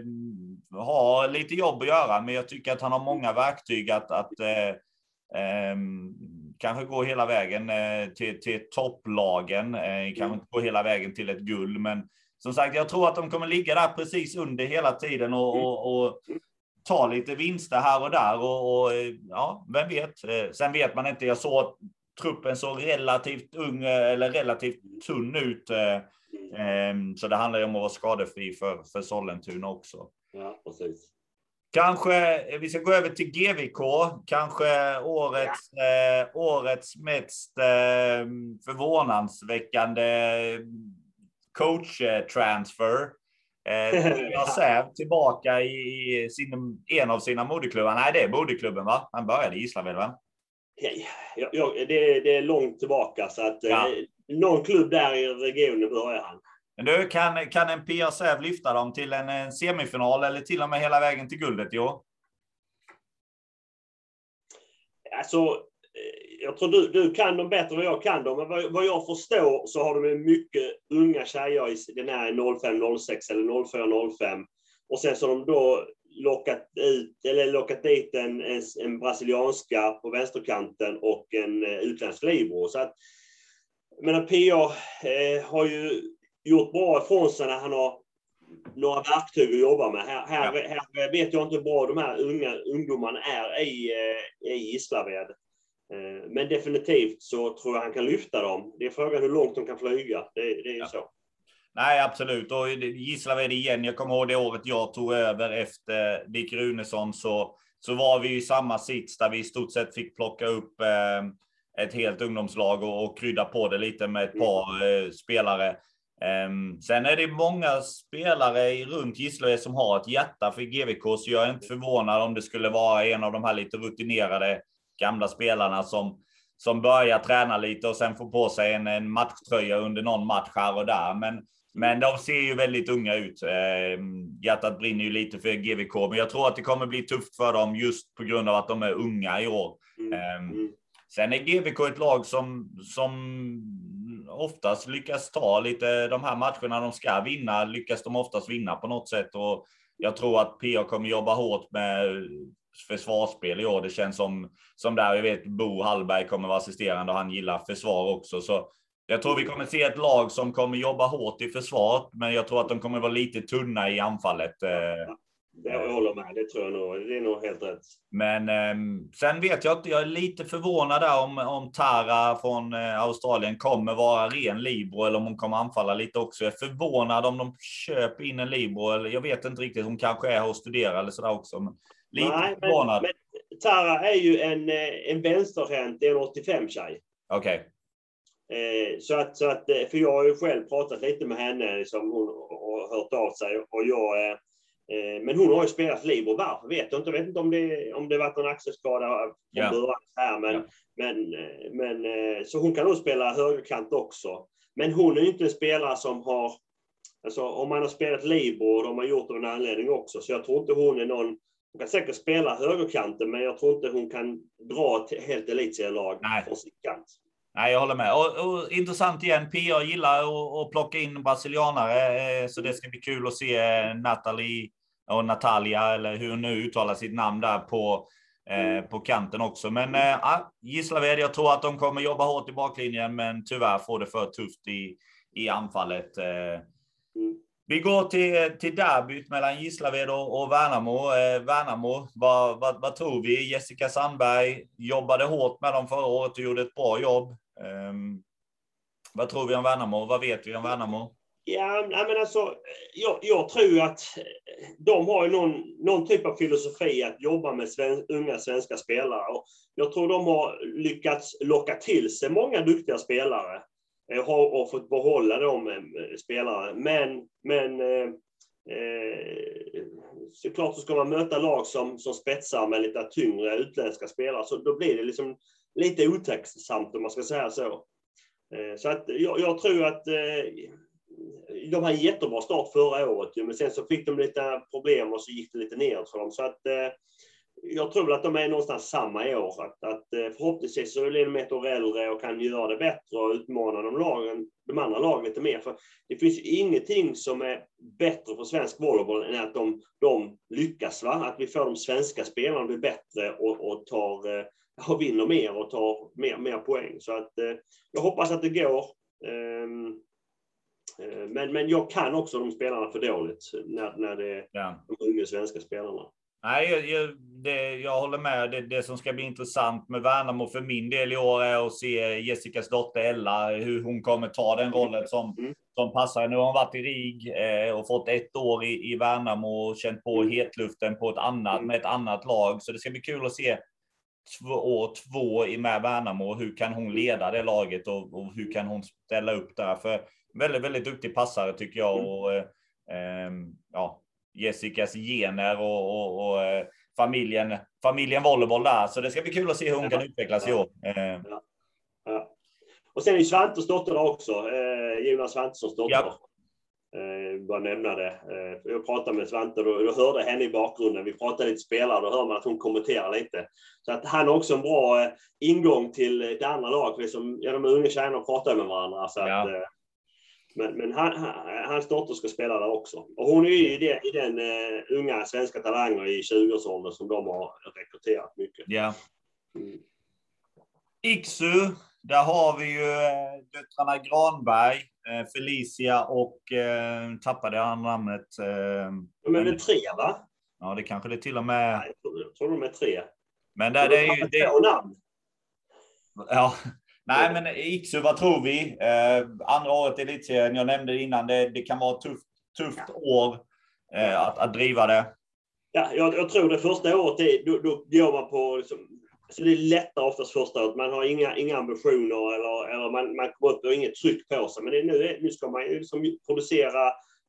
har lite jobb att göra, men jag tycker att han har många verktyg att, att eh, ehm, kanske gå hela vägen till, till topplagen. Kanske inte gå hela vägen till ett guld, men som sagt, jag tror att de kommer ligga där precis under hela tiden och, och, och ta lite vinster här och där. Och, och, ja, vem vet? Sen vet man inte. Jag såg truppen såg relativt ung eller relativt tunn ut. Eh, ehm, så det handlar ju om att vara skadefri för, för Sollentuna också. Ja, precis. Kanske vi ska gå över till GVK, kanske årets, ja. eh, årets mest eh, förvånansväckande coach-transfer. Eh, Säv tillbaka i sin, en av sina moderklubbar. Nej, det är moderklubben, va? Han började i Gislaved, va? Ja, ja, det, det, är långt tillbaka, så att ja. eh, någon klubb där i regionen börjar han. Men du, kan, kan en Pia Säv lyfta dem till en, semifinal eller till och med hela vägen till guldet i år? Alltså, jag tror du, du kan dem bättre än vad jag kan dem, men vad, vad jag förstår så har de mycket unga tjejer i den här 05, 06 eller 04, 05. Och sen så de då lockat, ut, eller lockat dit en, en, en brasilianska på vänsterkanten och en uh, utländsk libero. Så att, men PA eh, har ju gjort bra ifrån sig när han har några verktyg att jobba med. Här, här, här vet jag inte hur bra de här unga ungdomarna är i, eh, i Gislaved. Eh, men definitivt så tror jag han kan lyfta dem. Det är frågan hur långt de kan flyga. Det, det är ja. så. Nej, absolut. Och Gislaved igen, jag kommer ihåg det året jag tog över efter Dick Runesson så, så var vi i samma sits där vi i stort sett fick plocka upp eh, ett helt ungdomslag och, och krydda på det lite med ett par mm. eh, spelare. Um, sen är det många spelare runt Gislaved som har ett hjärta för GVK, så jag är inte förvånad om det skulle vara en av de här lite rutinerade gamla spelarna som, som börjar träna lite och sen får på sig en, en matchtröja under någon match här och där. Men, men de ser ju väldigt unga ut. Eh, hjärtat brinner ju lite för GVK, men jag tror att det kommer bli tufft för dem just på grund av att de är unga i år. Eh, sen är GVK ett lag som, som oftast lyckas ta lite de här matcherna de ska vinna, lyckas de oftast vinna på något sätt. Och jag tror att PA kommer jobba hårt med försvarsspel i år. Det känns som, som där vi vet Bo Hallberg kommer vara assisterande och han gillar försvar också. Så jag tror vi kommer se ett lag som kommer jobba hårt i försvaret, men jag tror att de kommer vara lite tunna i anfallet. Eh, jag håller med, det tror jag nog. Det är nog helt rätt. Men eh, sen vet jag inte, jag är lite förvånad där om, om Tara från eh, Australien kommer vara ren libero eller om hon kommer anfalla lite också. Jag är förvånad om de köper in en libero eller jag vet inte riktigt. Hon kanske är här och studerar eller sådär också. Men Lite Nej, förvånad. Men, men Tara är ju en, eh, en vänsterhänt, en 85-tjej. Okej. Okay. Eh, så att, så att, eh, för jag har ju själv pratat lite med henne, liksom, hon har hört av sig. Och jag, men hon har ju spelat Libro. Varför vet jag inte. Jag vet inte om det, om det varit en axelskada från yeah. början. Här, men, yeah. men, men, så hon kan nog spela högerkant också. Men hon är inte en spelare som har Alltså om man har spelat Libro, de har gjort det av en anledning också, så jag tror inte hon är någon hon kan säkert spela högerkanten, men jag tror inte hon kan dra ett helt elitserielag från sin kant. Nej, jag håller med. Och, och intressant igen, Pia gillar att plocka in brasilianare, eh, så det ska bli kul att se eh, Natalie och Natalia, eller hur hon nu uttalar sitt namn där på, eh, på kanten också. Men eh, Gislaved, jag tror att de kommer jobba hårt i baklinjen, men tyvärr får det för tufft i, i anfallet. Eh, vi går till, till derbyt mellan Gislaved och, och Värnamo. Eh, Värnamo, vad, vad, vad, tror vi? Jessica Sandberg jobbade hårt med dem förra året och gjorde ett bra jobb. Um, vad tror vi om Värnamo? Vad vet vi om Värnamo? Ja, men alltså, jag, jag tror att de har någon, någon typ av filosofi att jobba med sven, unga svenska spelare. Och jag tror de har lyckats locka till sig många duktiga spelare. Eh, och har, och fått behålla de spelarna. Eh, spelare. Men, men eh, eh, såklart så ska man möta lag som, som spetsar med lite tyngre utländska spelare, så då blir det liksom lite otacksamt om man ska säga så. Eh, så att jag, jag tror att eh, de hade en jättebra start förra året, men sen så fick de lite problem och så gick det lite ner för dem. Så att eh, jag tror att de är någonstans samma i år. Att, att förhoppningsvis så blir de ett år äldre och kan göra det bättre och utmana de, lagen, de andra lagen lite mer. För det finns ju ingenting som är bättre för svensk volleyboll än att de, de lyckas. Va? Att vi får de svenska spelarna att bli bättre och, och, tar, och vinner mer och tar mer, mer poäng. Så att, eh, jag hoppas att det går. Ehm, men, men jag kan också de spelarna för dåligt när, när det ja. de unga svenska spelarna. Nej, jag, det, jag håller med. Det, det, som ska bli intressant med Värnamo för min del i år är att se Jessicas dotter Ella, hur hon kommer ta den rollen som, mm. som passar. Nu har hon varit i RIG eh, och fått ett år i, i Värnamo och känt på mm. hetluften på ett annat, mm. med ett annat lag. Så det ska bli kul att se två, år två med Värnamo. Hur kan hon leda det laget och, och hur kan hon ställa upp där? För väldigt, väldigt duktig passare tycker jag. Och, eh, ja, Jessicas gener och, och, och eh, familjen, familjen volleyboll där. Så det ska bli kul att se hur hon kan utvecklas i år. Eh. Ja. Och sen är Svantes dotter också, eh, Jonas Svantessons dotter. Ja. Eh, bara nämna det. Eh, jag pratade med Svante och jag hörde henne i bakgrunden. Vi pratade lite spelare, då hör man att hon kommenterar lite. Så att han har också en bra eh, ingång till det andra laget. Liksom, ja, de unga tjejerna pratar med varandra. Så ja. att, eh, men, men han, hans dotter ska spela där också. Och hon är ju i, det, i den uh, unga svenska talanger i 20-årsåldern som de har rekryterat mycket. Ja. Mm. Iksu, där har vi ju uh, döttrarna Granberg, Felicia och uh, tappade jag namnet. Uh, de är väl tre va? Ja, det kanske det till och med. Nej, jag, tror, de är tre. Men där, det är ju... Det... namn. Ja, Nej, men Iksu, vad tror vi? Eh, andra året i elitserien, jag nämnde innan, det, det kan vara ett tufft, tufft år eh, att, att driva det. Ja, jag, jag, tror det första året, är, då, då går man på... Liksom, så det är lättare oftast första året. Man har inga, inga ambitioner eller, eller man, man kommer upp och inget tryck på sig. Men det, nu, nu ska man liksom producera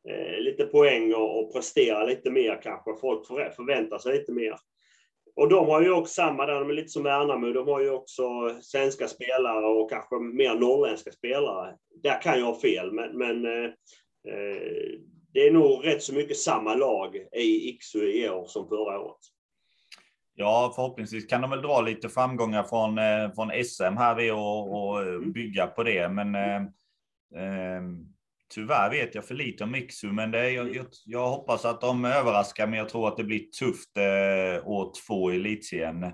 eh, lite poäng och, och, prestera lite mer kanske. Folk förväntar sig lite mer. Och de har ju också samma där, de är lite som Värnamo, de har ju också svenska spelare och kanske mer norrländska spelare. Där kan jag ha fel, men, men eh, eh, det är nog rätt så mycket samma lag i Iksu i år som förra året. Ja, förhoppningsvis kan de väl dra lite framgångar från, eh, från SM här och, och mm. bygga på det. Men eh, eh, Tyvärr vet jag för lite om Mixu, men det är, jag, jag, jag, hoppas att de överraskar, men jag tror att det blir tufft eh, år två i elitserien.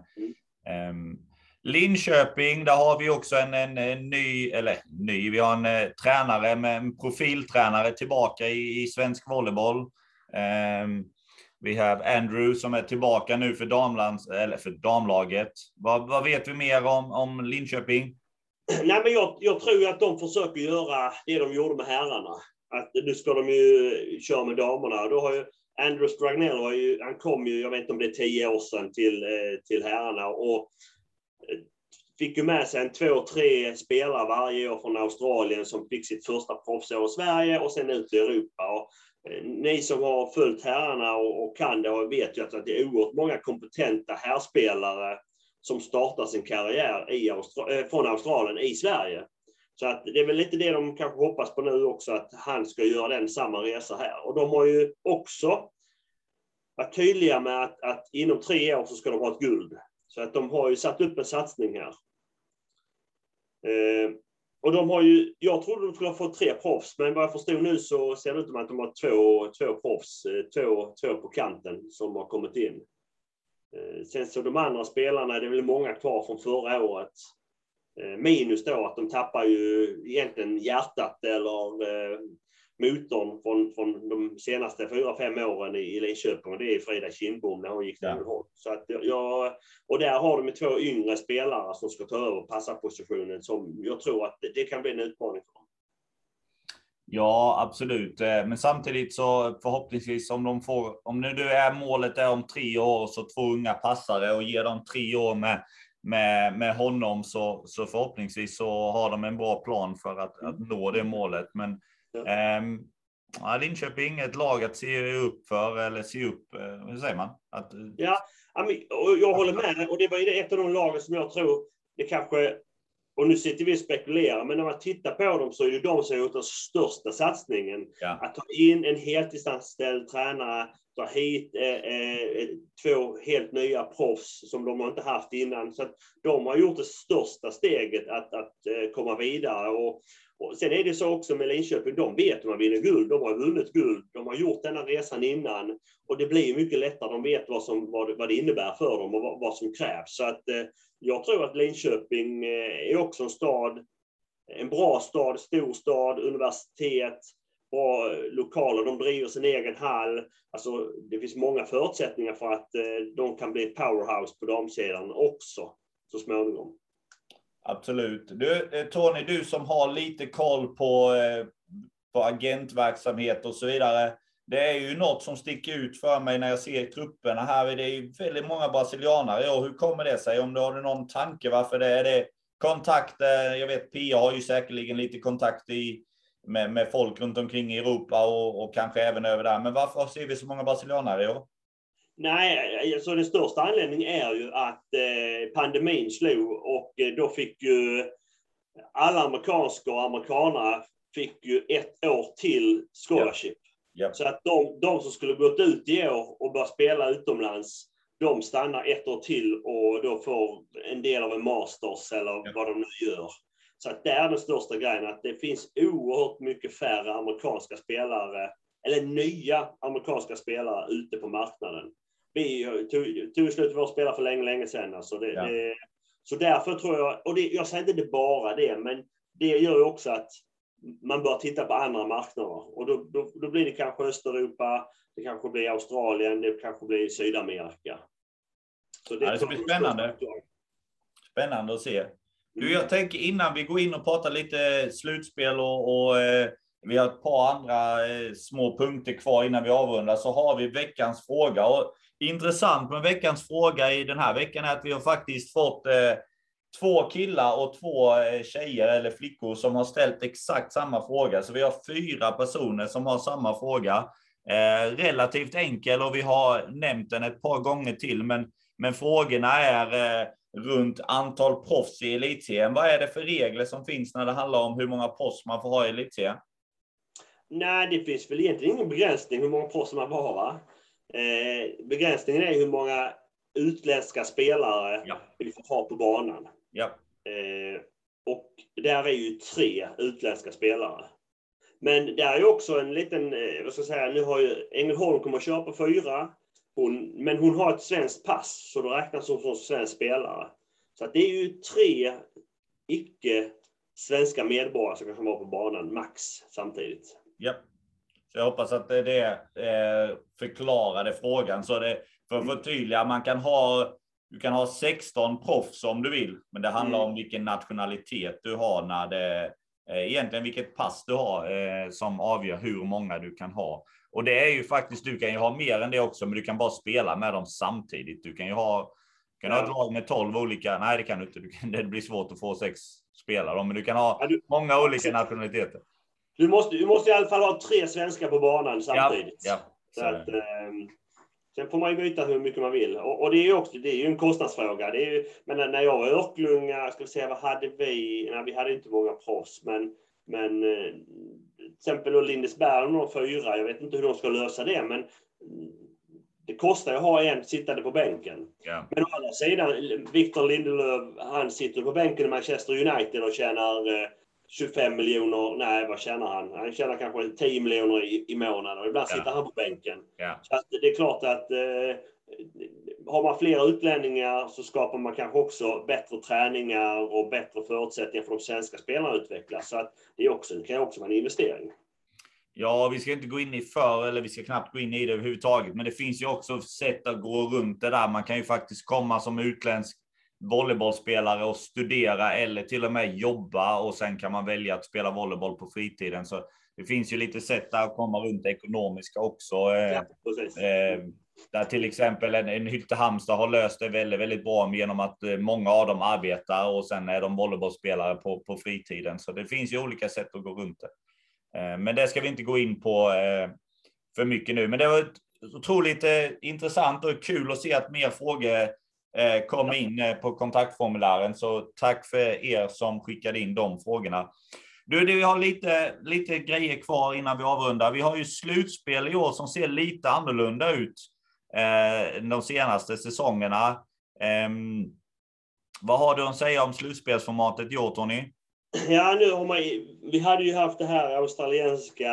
Um, Linköping, där har vi också en, en, en, ny, eller ny, vi har en eh, tränare med en profiltränare tillbaka i, i svensk volleyboll. Um, vi har Andrew som är tillbaka nu för, damlands, eller för damlaget. Vad, vad vet vi mer om, om Linköping? Nej, men jag, jag tror att de försöker göra det de gjorde med herrarna. Att nu ska de ju köra med damerna. Då har ju Andrew Stragnell, har ju, han kom ju, jag vet inte om det är tio år sedan, till, eh, till herrarna och eh, fick ju med sig en två, tre spelare varje år från Australien som fick sitt första proffsår i Sverige och sen ut i Europa. Och, ni som har följt herrarna och, och kan det vet ju att det är oerhört många kompetenta herrspelare som startar sin karriär i Austra eh, från Australien i Sverige. Så att det är väl lite det de kanske hoppas på nu också, att han ska göra den samma resa här. Och de har ju också varit tydliga med att, att inom tre år så ska de ha ett guld. Så att de har ju satt upp en satsning här. Eh, och de har ju, jag trodde de skulle ha fått tre proffs, men vad jag förstod nu så ser det ut som att de har två, två proffs, eh, två, två på kanten som har kommit in. Eh, sen så de andra spelarna, det är väl många kvar från förra året. Eh, minus då att de tappar ju egentligen hjärtat eller motorn från, från de senaste fyra, fem åren i, i Linköping och det är Frida Kindbom när hon gick till ja. Så att jag, och där har de två yngre spelare som ska ta över passarpositionen som jag tror att det, det kan bli en utmaning för dem. Ja, absolut. Eh, men samtidigt så förhoppningsvis om de får, om det nu är målet är om tre år, så två unga passare och ger dem tre år med, med, med honom så, så förhoppningsvis så har de en bra plan för att, att nå det målet. Men ja. ähm, Linköping ett lag att se upp för, eller se upp, eh, hur säger man? Att, ja, jag håller med. Och det var ett av de lagen som jag tror det kanske och nu sitter vi och spekulerar, men när man tittar på dem så är det de som har gjort den största satsningen. Ja. Att ta in en heltidsanställd tränare, ta hit eh, eh, två helt nya proffs som de har inte haft innan. Så de har gjort det största steget att, att eh, komma vidare. Och, och sen är det så också med Linköping, de vet hur man vinner guld. De har vunnit guld. De har gjort denna resan innan. Och det blir mycket lättare. De vet vad, som, vad, vad det innebär för dem och vad, vad som krävs. Så att, eh, jag tror att Linköping eh, är också en stad, en bra stad, stor stad, universitet, bra eh, lokaler. De driver sin egen hall. Alltså, det finns många förutsättningar för att eh, de kan bli ett powerhouse på damsidan också så småningom. Absolut. Du, eh, Tony, du som har lite koll på, eh, på agentverksamhet och så vidare. Det är ju något som sticker ut för mig när jag ser trupperna här. Det är ju väldigt många brasilianare. Och hur kommer det sig? Om du har någon tanke varför det är det? Kontakter, jag vet Pia har ju säkerligen lite kontakt i, med, med folk runt omkring i Europa och, och kanske även över där. Men varför ser vi så många brasilianare i år? Nej, alltså den största anledningen är ju att eh, pandemin slog och eh, då fick ju alla amerikanska och amerikanare fick ju ett år till scholarship. Yep. Så att de, de som skulle gått ut i år och börjat spela utomlands, de stannar ett år till och då får en del av en masters eller yep. vad de nu gör. Så att det är den största grejen, att det finns oerhört mycket färre amerikanska spelare, eller nya amerikanska spelare ute på marknaden. Vi tog, tog slut vår spelare för länge, länge sedan. Alltså det, ja. det, så därför tror jag, och det, jag säger inte det bara det, men det gör ju också att man bör titta på andra marknader. Och då, då, då, blir det kanske Östeuropa, det kanske blir Australien, det kanske blir Sydamerika. Så det, ja, det ska bli spännande. Spännande att se. Du, mm. jag tänker innan vi går in och pratar lite slutspel och, och eh, vi har ett par andra eh, små punkter kvar innan vi avrundar, så har vi veckans fråga. Och intressant med veckans fråga i den här veckan är att vi har faktiskt fått eh, två killar och två eh, tjejer eller flickor som har ställt exakt samma fråga. Så vi har fyra personer som har samma fråga. Eh, relativt enkel och vi har nämnt den ett par gånger till, men, men frågorna är eh, runt antal proffs i elitserien. Vad är det för regler som finns när det handlar om hur många proffs man får ha i elitserien? Nej, det finns väl egentligen ingen begränsning hur många proffs man får ha. Va? Eh, begränsningen är hur många utländska spelare ja. vi får ha på banan. Ja. Eh, och där är ju tre utländska spelare. Men det är ju också en liten, eh, vad ska jag säga, nu har ju Ängelholm kommer att köpa fyra. Hon, men hon har ett svenskt pass, så då räknas hon som svensk spelare. Så att det är ju tre icke svenska medborgare som kan vara på banan max samtidigt. Ja. Så jag hoppas att det eh, förklarade frågan. Så det, för att förtydliga, man kan ha du kan ha 16 proffs om du vill, men det handlar mm. om vilken nationalitet du har när det egentligen vilket pass du har eh, som avgör hur många du kan ha. Och det är ju faktiskt, du kan ju ha mer än det också, men du kan bara spela med dem samtidigt. Du kan ju ha, kan ja. ha ett lag med 12 olika, nej det kan du inte, du kan, det blir svårt att få sex spelare, men du kan ha ja, du, många olika nationaliteter. Du måste, du måste i alla fall ha tre svenskar på banan samtidigt. Ja, ja. Så, att, ehm, Sen får man ju byta hur mycket man vill. Och, och det är ju också det är ju en kostnadsfråga. Det är ju, men när jag var Örklunga, ska vi säga, vad hade vi? Nej, vi hade inte många proffs, men, men eh, till exempel då Lindesberg, de fyra, jag vet inte hur de ska lösa det, men det kostar ju att ha en sittande på bänken. Ja. Men å andra sidan, Victor Lindelöf, han sitter på bänken i Manchester United och tjänar eh, 25 miljoner, nej vad tjänar han? Han tjänar kanske 10 miljoner i, i månaden och ibland Ja. sitter han på bänken. Ja. Så det är klart att eh, har man fler utlänningar så skapar man kanske också bättre träningar och bättre förutsättningar för de svenska spelarna att utvecklas. Så att det, är också, det kan också vara en investering. Ja, vi ska inte gå in i för, eller vi ska knappt gå in i det överhuvudtaget, men det finns ju också sätt att gå runt det där. Man kan ju faktiskt komma som utländsk volleybollspelare och studera eller till och med jobba och sen kan man välja att spela volleyboll på fritiden. Så det finns ju lite sätt att komma runt det ekonomiska också. Eh, Ja. Eh, där till exempel en, en Hylte Halmstad har löst det väldigt, väldigt bra genom att eh, många av dem arbetar och sen är de volleybollspelare på, på fritiden. Så det finns ju olika sätt att gå runt det. Eh, men det ska vi inte gå in på eh, för mycket nu. Men det var ett otroligt intressant och kul att se att mer frågor Eh, kom in eh, på kontaktformulären. Så tack för er som skickade in de frågorna. Du, vi har lite, lite grejer kvar innan vi avrundar. Vi har ju slutspel i år som ser lite annorlunda ut eh, de senaste säsongerna. Ehm, vad har du att säga om slutspelsformatet i år, Tony? Ja, nu har man, vi hade ju haft det här australienska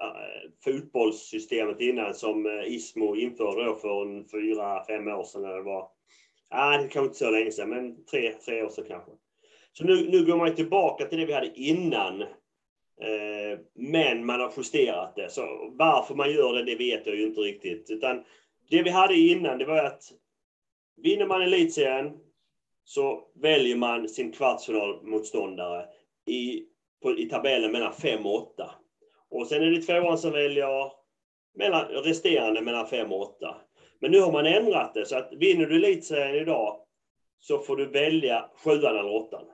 eh, fotbollssystemet innan som eh, Ismo införde då för en fyra, fem år sedan. Eller det var. Ja, det kanske inte så länge sedan, men tre, tre år sedan kanske. Så nu, nu går man ju tillbaka till det vi hade innan. Eh, men man har justerat det. Så varför man gör det, det vet jag ju inte riktigt. Utan det vi hade innan, det var att vinner man elitserien så väljer man sin kvartsfinalmotståndare i, på, i tabellen mellan 5 och 8. Och sen är det tvåan som väljer mellan, resterande mellan 5 och 8. Men nu har man ändrat det så att vinner du elitserien idag så får du välja sjuan eller åttan.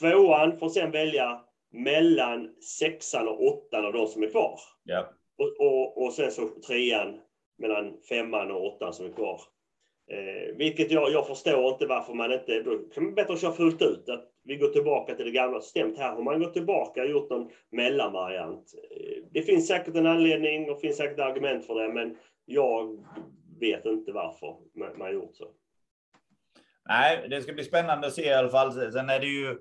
Tvåan får sen välja mellan sexan och åttan av de som är kvar. Ja. Och, och, och sen så trean mellan femman och åttan som är kvar. Eh, vilket jag, jag förstår inte varför man inte, då kan man bättre köra fullt ut. Att vi går tillbaka till det gamla systemet. Här har man gått tillbaka och gjort någon mellanvariant. Eh, det finns säkert en anledning och finns säkert argument för det, men jag vet inte varför man, man gjort så. Nej, det ska bli spännande att se i alla fall. Sen är det ju,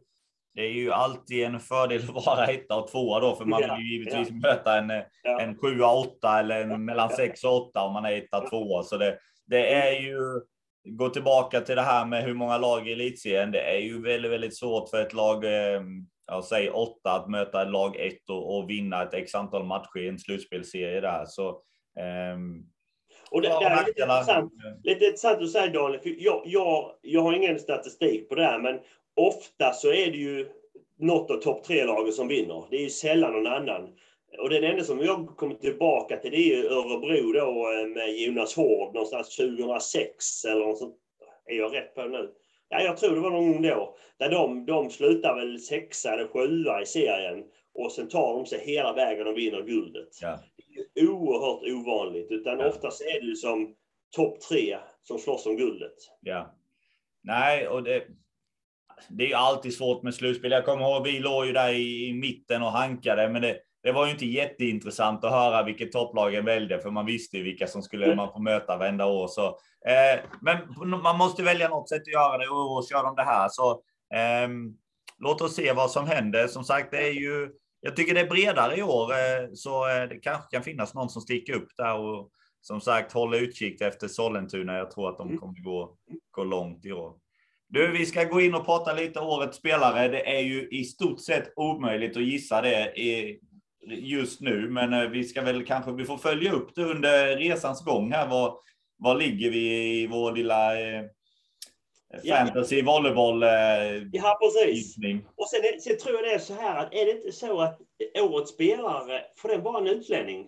det är ju alltid en fördel att vara etta och tvåa då, för man vill ju givetvis ja. möta en, Ja. en sjua, åtta eller en mellan sex och åtta om man är etta, tvåa. Så det, det är ju, gå tillbaka till det här med hur många lag i elitserien. Det är ju väldigt, väldigt svårt för ett lag, eh, ja, säg åtta, att möta lag ett och, och vinna ett x antal matcher i en slutspelserie där. Så, ehm, Och det, det är lite intressant, lite intressant att säga Daniel, för jag, jag, jag har ingen statistik på det här, men ofta så är det ju något av topp tre-lagen som vinner. Det är ju sällan någon annan. Och den enda som jag kommer tillbaka till det är ju Örebro då eh, med Jonas Hård någonstans 2006 eller något sånt. Är jag rätt på det nu? Ja, jag tror det var någon gång då. Där de, de slutar väl sexa eller sjua i serien och sen tar de sig hela vägen och vinner guldet. ja. Det är oerhört ovanligt, utan Ja. oftast är det ju som topp tre som slåss om guldet. Ja. Nej, och det, det är alltid svårt med slutspel. Jag kommer ihåg, vi låg ju där i, i mitten och hankade, men det, det var ju inte jätteintressant att höra vilket topplagen väljer, för man visste ju vilka som skulle man få möta varenda år. Så, eh, men man måste välja något sätt att göra det och i år kör de det här. Så ehm, låt oss se vad som händer. Som sagt, det är ju, jag tycker det är bredare i år, eh, så eh, det kanske kan finnas någon som sticker upp där och som sagt, håll utkik efter Sollentuna. Jag tror att de Mm. kommer gå, gå långt i år. Du, vi ska gå in och prata lite årets spelare. Det är ju i stort sett omöjligt att gissa det i, just nu, men eh, vi ska väl kanske, vi får följa upp det under resans gång här. Var, var ligger vi i vår lilla eh, Ja. fantasy volleyboll eh, Ja, precis. Och sen, är- sen tror jag det är så här att är det inte så att årets spelare, får den vara en utlänning?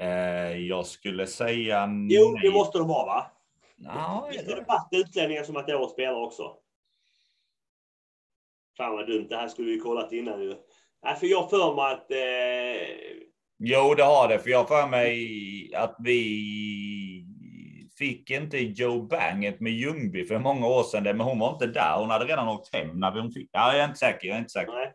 Eh, jag skulle säga Jo, nej. det måste de vara va? Ja, Visst har det varit utlänningar som att årets spelare också? Fan vad dumt, det här skulle vi kollat innan ju. För jag för mig att eh, Jo, det har det. För jag för mig att vi fick inte Joe Banget med Ljungby för många år sedan. Men hon var inte där. Hon hade redan åkt hem när hon fick. Ja, jag är inte säker. Jag är inte säker. Nej.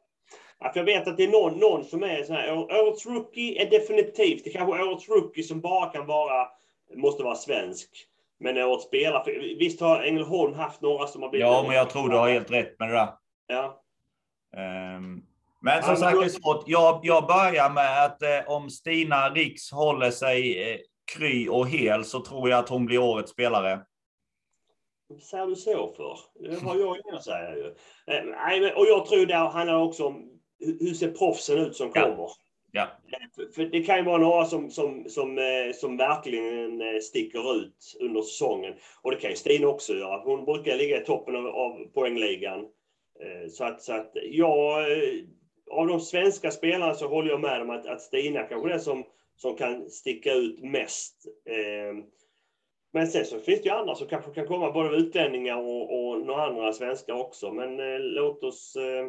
Ja, för jag vet att det är någon, någon som är så här. Årets rookie är definitivt. Det kanske årets rookie som bara kan vara, måste vara svensk. Men årets spelare. Visst har Ängelholm haft några som har blivit... Ja, men jag tror du har helt rätt med det där. Ja. Um, men som sagt, det är svårt. Jag, jag börjar med att eh, om Stina Riks håller sig eh, kry och hel så tror jag att hon blir årets spelare. Vad säger du så för? Det har jag inget att säga ju. Eh, och jag tror det handlar också om hur ser proffsen ut som kommer? Ja. Ja. Eh, för det kan ju vara några som, som, som, eh, som verkligen eh, sticker ut under säsongen. Och det kan ju Stina också göra. Hon brukar ligga i toppen av, av poängligan. Så att, så att jag, av de svenska spelarna så håller jag med om att, att Stina kanske är den som, som kan sticka ut mest. Ehm, men sen så finns det ju andra som kanske kan komma, både utlänningar och, och några andra svenskar också. Men eh, låt oss eh,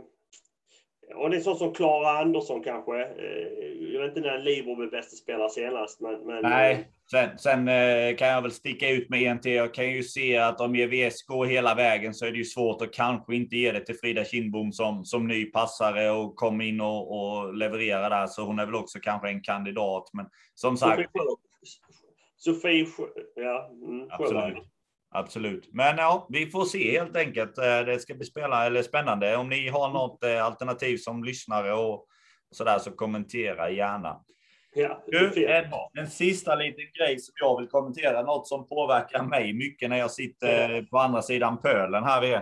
och det är så som Klara Andersson kanske. Eh, jag vet inte när Libro blev bästa spelare senast. Men, men... Nej, sen, sen, eh, kan jag väl sticka ut med en till. Jag kan ju se att om EVS går hela vägen så är det ju svårt att kanske inte ge det till Frida Kindbom som, som ny passare och kom in och, och leverera där. Så hon är väl också kanske en kandidat. Men som sagt. Sofie, Sofie ja. Mm, Absolut. Absolut. Men ja, vi får se helt enkelt. Eh, det ska bli spela, eller spännande. Om ni har något eh, alternativ som lyssnare och så där så kommentera gärna. Ja, du, en, en sista liten grej som jag vill kommentera. Något som påverkar mig mycket när jag sitter på andra sidan pölen här är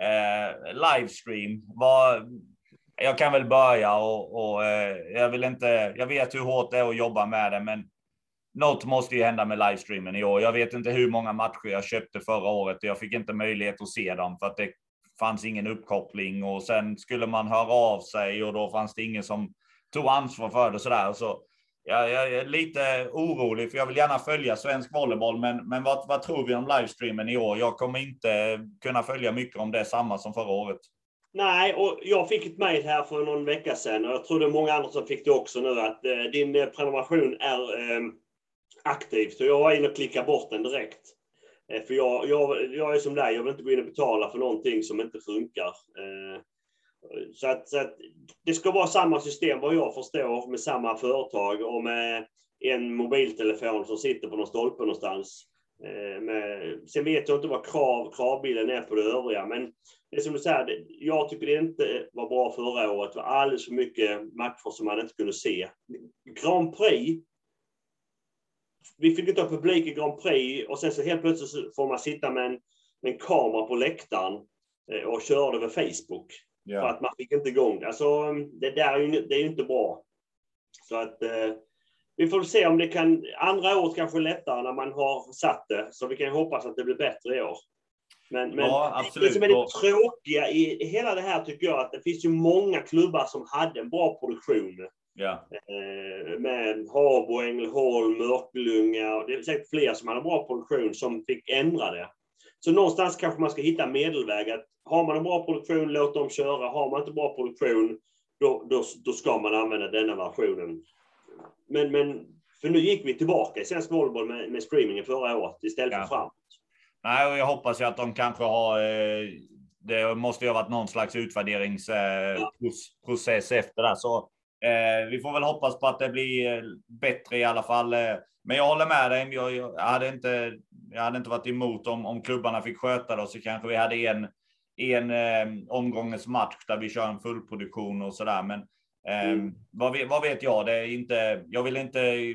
eh, livestream. Var, jag kan väl börja och, och eh, jag vill inte. Jag vet hur hårt det är att jobba med det, men något måste ju hända med livestreamen i år. Jag vet inte hur många matcher jag köpte förra året. Jag fick inte möjlighet att se dem för att det fanns ingen uppkoppling och sen skulle man höra av sig och då fanns det ingen som tog ansvar för det och sådär. Så jag, jag är lite orolig för jag vill gärna följa svensk volleyboll, men, men vad, vad tror vi om livestreamen i år? Jag kommer inte kunna följa mycket om det är samma som förra året. Nej, och jag fick ett mejl här för någon vecka sedan och jag tror det är många andra som fick det också nu att eh, din eh, prenumeration är eh, aktivt. Så jag var inne och klickade bort den direkt. Eh, för jag, jag, jag är som dig, jag vill inte gå in och betala för någonting som inte funkar. Eh, så att, så att det ska vara samma system vad jag förstår med samma företag och med en mobiltelefon som sitter på någon stolpe någonstans. Eh, med, sen vet jag inte vad krav, kravbilden är på det övriga, men det är som du säger, jag tycker det inte var bra förra året. Det var alldeles för mycket matcher som man inte kunde se. Grand Prix vi fick inte ha publik i Grand Prix och sen så helt plötsligt får man sitta med en, med en kamera på läktaren eh, och köra det över Facebook. Ja. För att man fick inte igång det. Alltså, det där är ju, det är ju inte bra. Så att eh, vi får se om det kan, andra året kanske lättare när man har satt det. Så vi kan hoppas att det blir bättre i år. Men, men ja, det som är det tråkiga i hela det här tycker jag att det finns ju många klubbar som hade en bra produktion. Ja. Eh, med Habo, Ängelholm, Mörklunga. Det är säkert fler som hade bra produktion som fick ändra det. Så någonstans kanske man ska hitta medelväg. Att har man en bra produktion, låt dem köra. Har man inte bra produktion, då, då, då ska man använda denna versionen. Men, men för nu gick vi tillbaka i svensk volleyboll med, med streamingen förra året istället ja. för framåt. Nej, och jag hoppas ju att de kanske har eh, det måste ju ha varit någon slags utvärderingsprocess ja. efter det. Så Eh, vi får väl hoppas på att det blir eh, bättre i alla fall. Eh, men jag håller med dig. Jag, jag, hade, inte, jag hade inte varit emot om, om klubbarna fick sköta det så kanske vi hade en, en eh, omgångens match där vi kör en fullproduktion och så där. Men eh, mm. vad, vad, vet jag? Det är inte, jag vill inte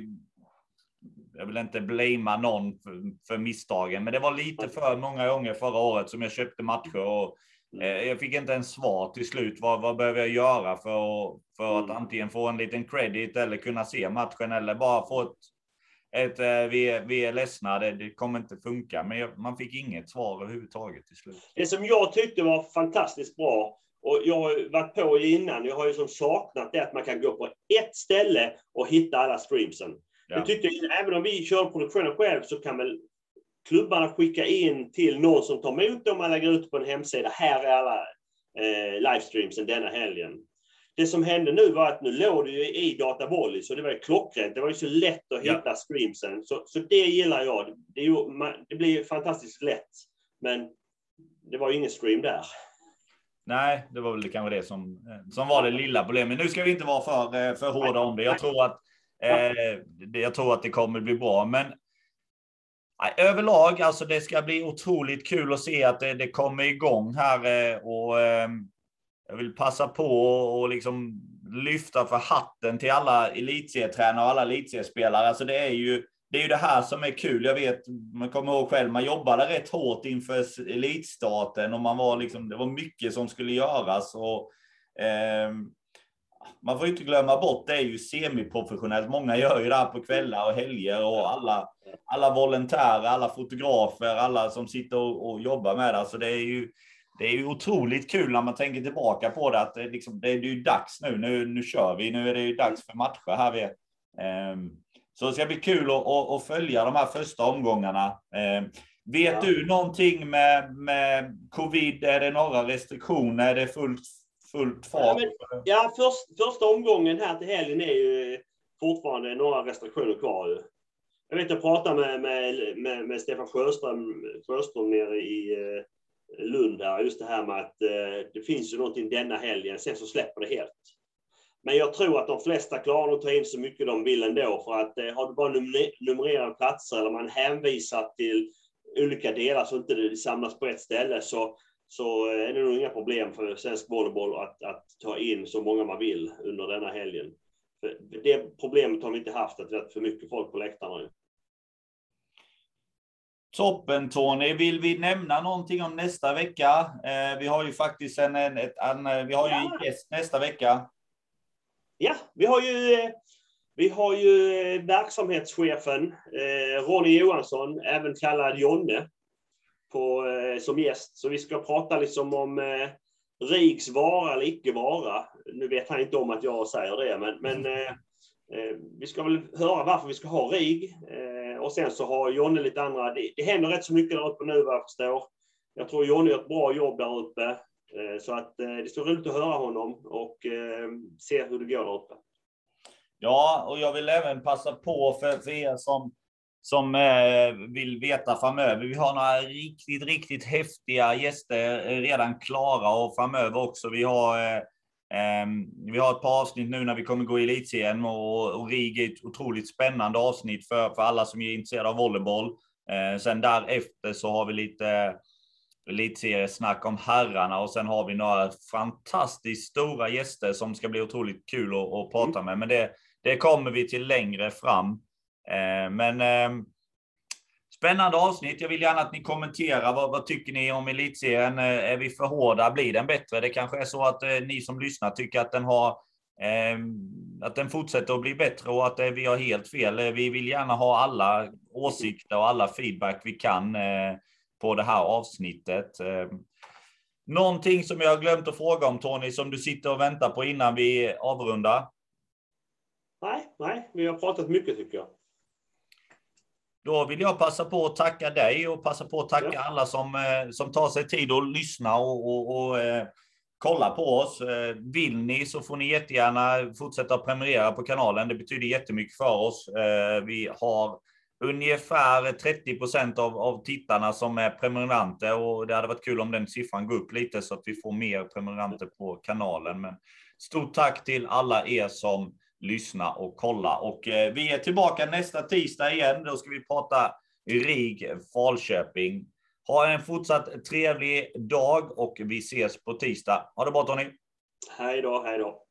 jag vill inte blamea någon för, för misstagen, men det var lite för många gånger förra året som jag köpte matcher och Eh, jag fick inte ens svar till slut. Vad, vad behöver jag göra för, för att mm. antingen få en liten credit eller kunna se matchen eller bara få ett, ett eh, vi, vi är ledsna, det, det kommer inte funka. Men man fick inget svar överhuvudtaget till slut. Det som jag tyckte var fantastiskt bra och jag har varit på innan, jag har ju som saknat det att man kan gå på ett ställe och hitta alla streamsen. Ja. Jag tyckte, även om vi kör produktionen själv så kan väl klubbarna skicka in till någon som tar emot dem och lägger ut på en hemsida. Här är alla eh, livestreamsen denna helgen. det som hände nu var att nu låg det ju i Datavolley, så det var ju klockrent. Det var ju så lätt att hitta ja. screamsen. Så, så det gillar jag. Det, ju, det blir fantastiskt lätt. Men det var ju ingen stream där. Nej, det var väl kanske det som, som var det lilla problemet. Nu ska vi inte vara för, eh, för hårda om det. Jag tror att, eh, jag tror att det kommer bli bra. Men nej, överlag, alltså det ska bli otroligt kul att se att det, det kommer igång här. Eh, och eh, jag vill passa på och liksom lyfta för hatten till alla elitserietränare och alla elitseriespelare. Alltså det är ju det är ju det här som är kul. Jag vet, man kommer ihåg själv, man jobbade rätt hårt inför elitstarten och man var liksom, det var mycket som skulle göras. Och, eh, man får inte glömma bort, det är ju semiprofessionellt. Många gör ju det här på kvällar och helger och alla, alla volontärer, alla fotografer, alla som sitter och, och jobbar med det. Så det är ju, det är ju otroligt kul när man tänker tillbaka på det, att det, liksom, det är ju dags nu. nu. Nu kör vi, nu är det ju dags för matcher här. Vi, eh, så det ska bli kul att, att, att följa de här första omgångarna. Eh, vet ja. du någonting med, med covid? Är det några restriktioner? Är det fullt, fullt fart? Ja, men, ja först, första omgången här till helgen är ju fortfarande några restriktioner kvar. Jag vet, jag pratade med, med, med, med Stefan Sjöström, Sjöström nere i eh, Lund där, just det här med att eh, det finns ju någonting denna helgen, sen så släpper det helt. Men jag tror att de flesta klarar att ta in så mycket de vill ändå, för att eh, har du bara numrerade platser eller man hänvisar till olika delar så inte det samlas på ett ställe så, så är det nog inga problem för svensk volleyboll att, att ta in så många man vill under denna helgen. För det problemet har vi inte haft, att det är för mycket folk på läktarna. Toppen Tony. Vill vi nämna någonting om nästa vecka? Eh, vi har ju faktiskt en, en, ett, en vi har ju en gäst nästa vecka. Ja, vi har ju, eh, vi har ju eh, verksamhetschefen eh, Ronny Johansson, även kallad Jonne, på, eh, som gäst. Så vi ska prata liksom om eh, RIGs vara eller icke vara. Nu vet han inte om att jag säger det, men, men eh, eh vi ska väl höra varför vi ska ha RIG. och sen så har Jonne lite andra, det, det händer rätt så mycket där uppe nu vad jag förstår. Jag tror Jonne gör ett bra jobb där uppe. Eh, så att eh, det ska vara roligt att höra honom och eh, se hur det går där uppe. Ja, och jag vill även passa på för, för er som, som vill veta framöver. Vi har några riktigt, riktigt häftiga gäster redan klara och framöver också. Vi har vi har ett par avsnitt nu när vi kommer gå i elitserien och, och RIG är ett otroligt spännande avsnitt för, för alla som är intresserade av volleyboll. sen därefter så har vi lite elitseriesnack om herrarna och sen har vi några fantastiskt stora gäster som ska bli otroligt kul att, att prata mm. med. Men det, det kommer vi till längre fram. Eh, men ehm, spännande avsnitt. Jag vill gärna att ni kommenterar. Vad, vad, tycker ni om elitserien? Eh, är vi för hårda? Blir den bättre? Det kanske är så att eh, ni som lyssnar tycker att den har ehm, att den fortsätter att bli bättre och att vi har helt fel. Vi vill gärna ha alla åsikter och alla feedback vi kan på det här avsnittet. Ehm, någonting som jag har glömt att fråga om Tony, som du sitter och väntar på innan vi avrundar? Nej, nej, vi har pratat mycket tycker jag. Då vill jag passa på att tacka dig och passa på att tacka ja. alla som, eh, som tar sig tid att lyssna och, och, och eh, kolla på oss. Eh, vill ni så får ni jättegärna fortsätta prenumerera på kanalen. Det betyder jättemycket för oss. Eh, vi har ungefär 30 procent av, av tittarna som är prenumeranter och det hade varit kul om den siffran går upp lite så att vi får mer prenumeranter på kanalen. Men stort tack till alla er som Lyssna och kolla. och eh, vi är tillbaka nästa tisdag igen. Då ska vi prata RIG Falköping. Ha en fortsatt trevlig dag och vi ses på tisdag. Ha det bra Tony! Hej då, hej då!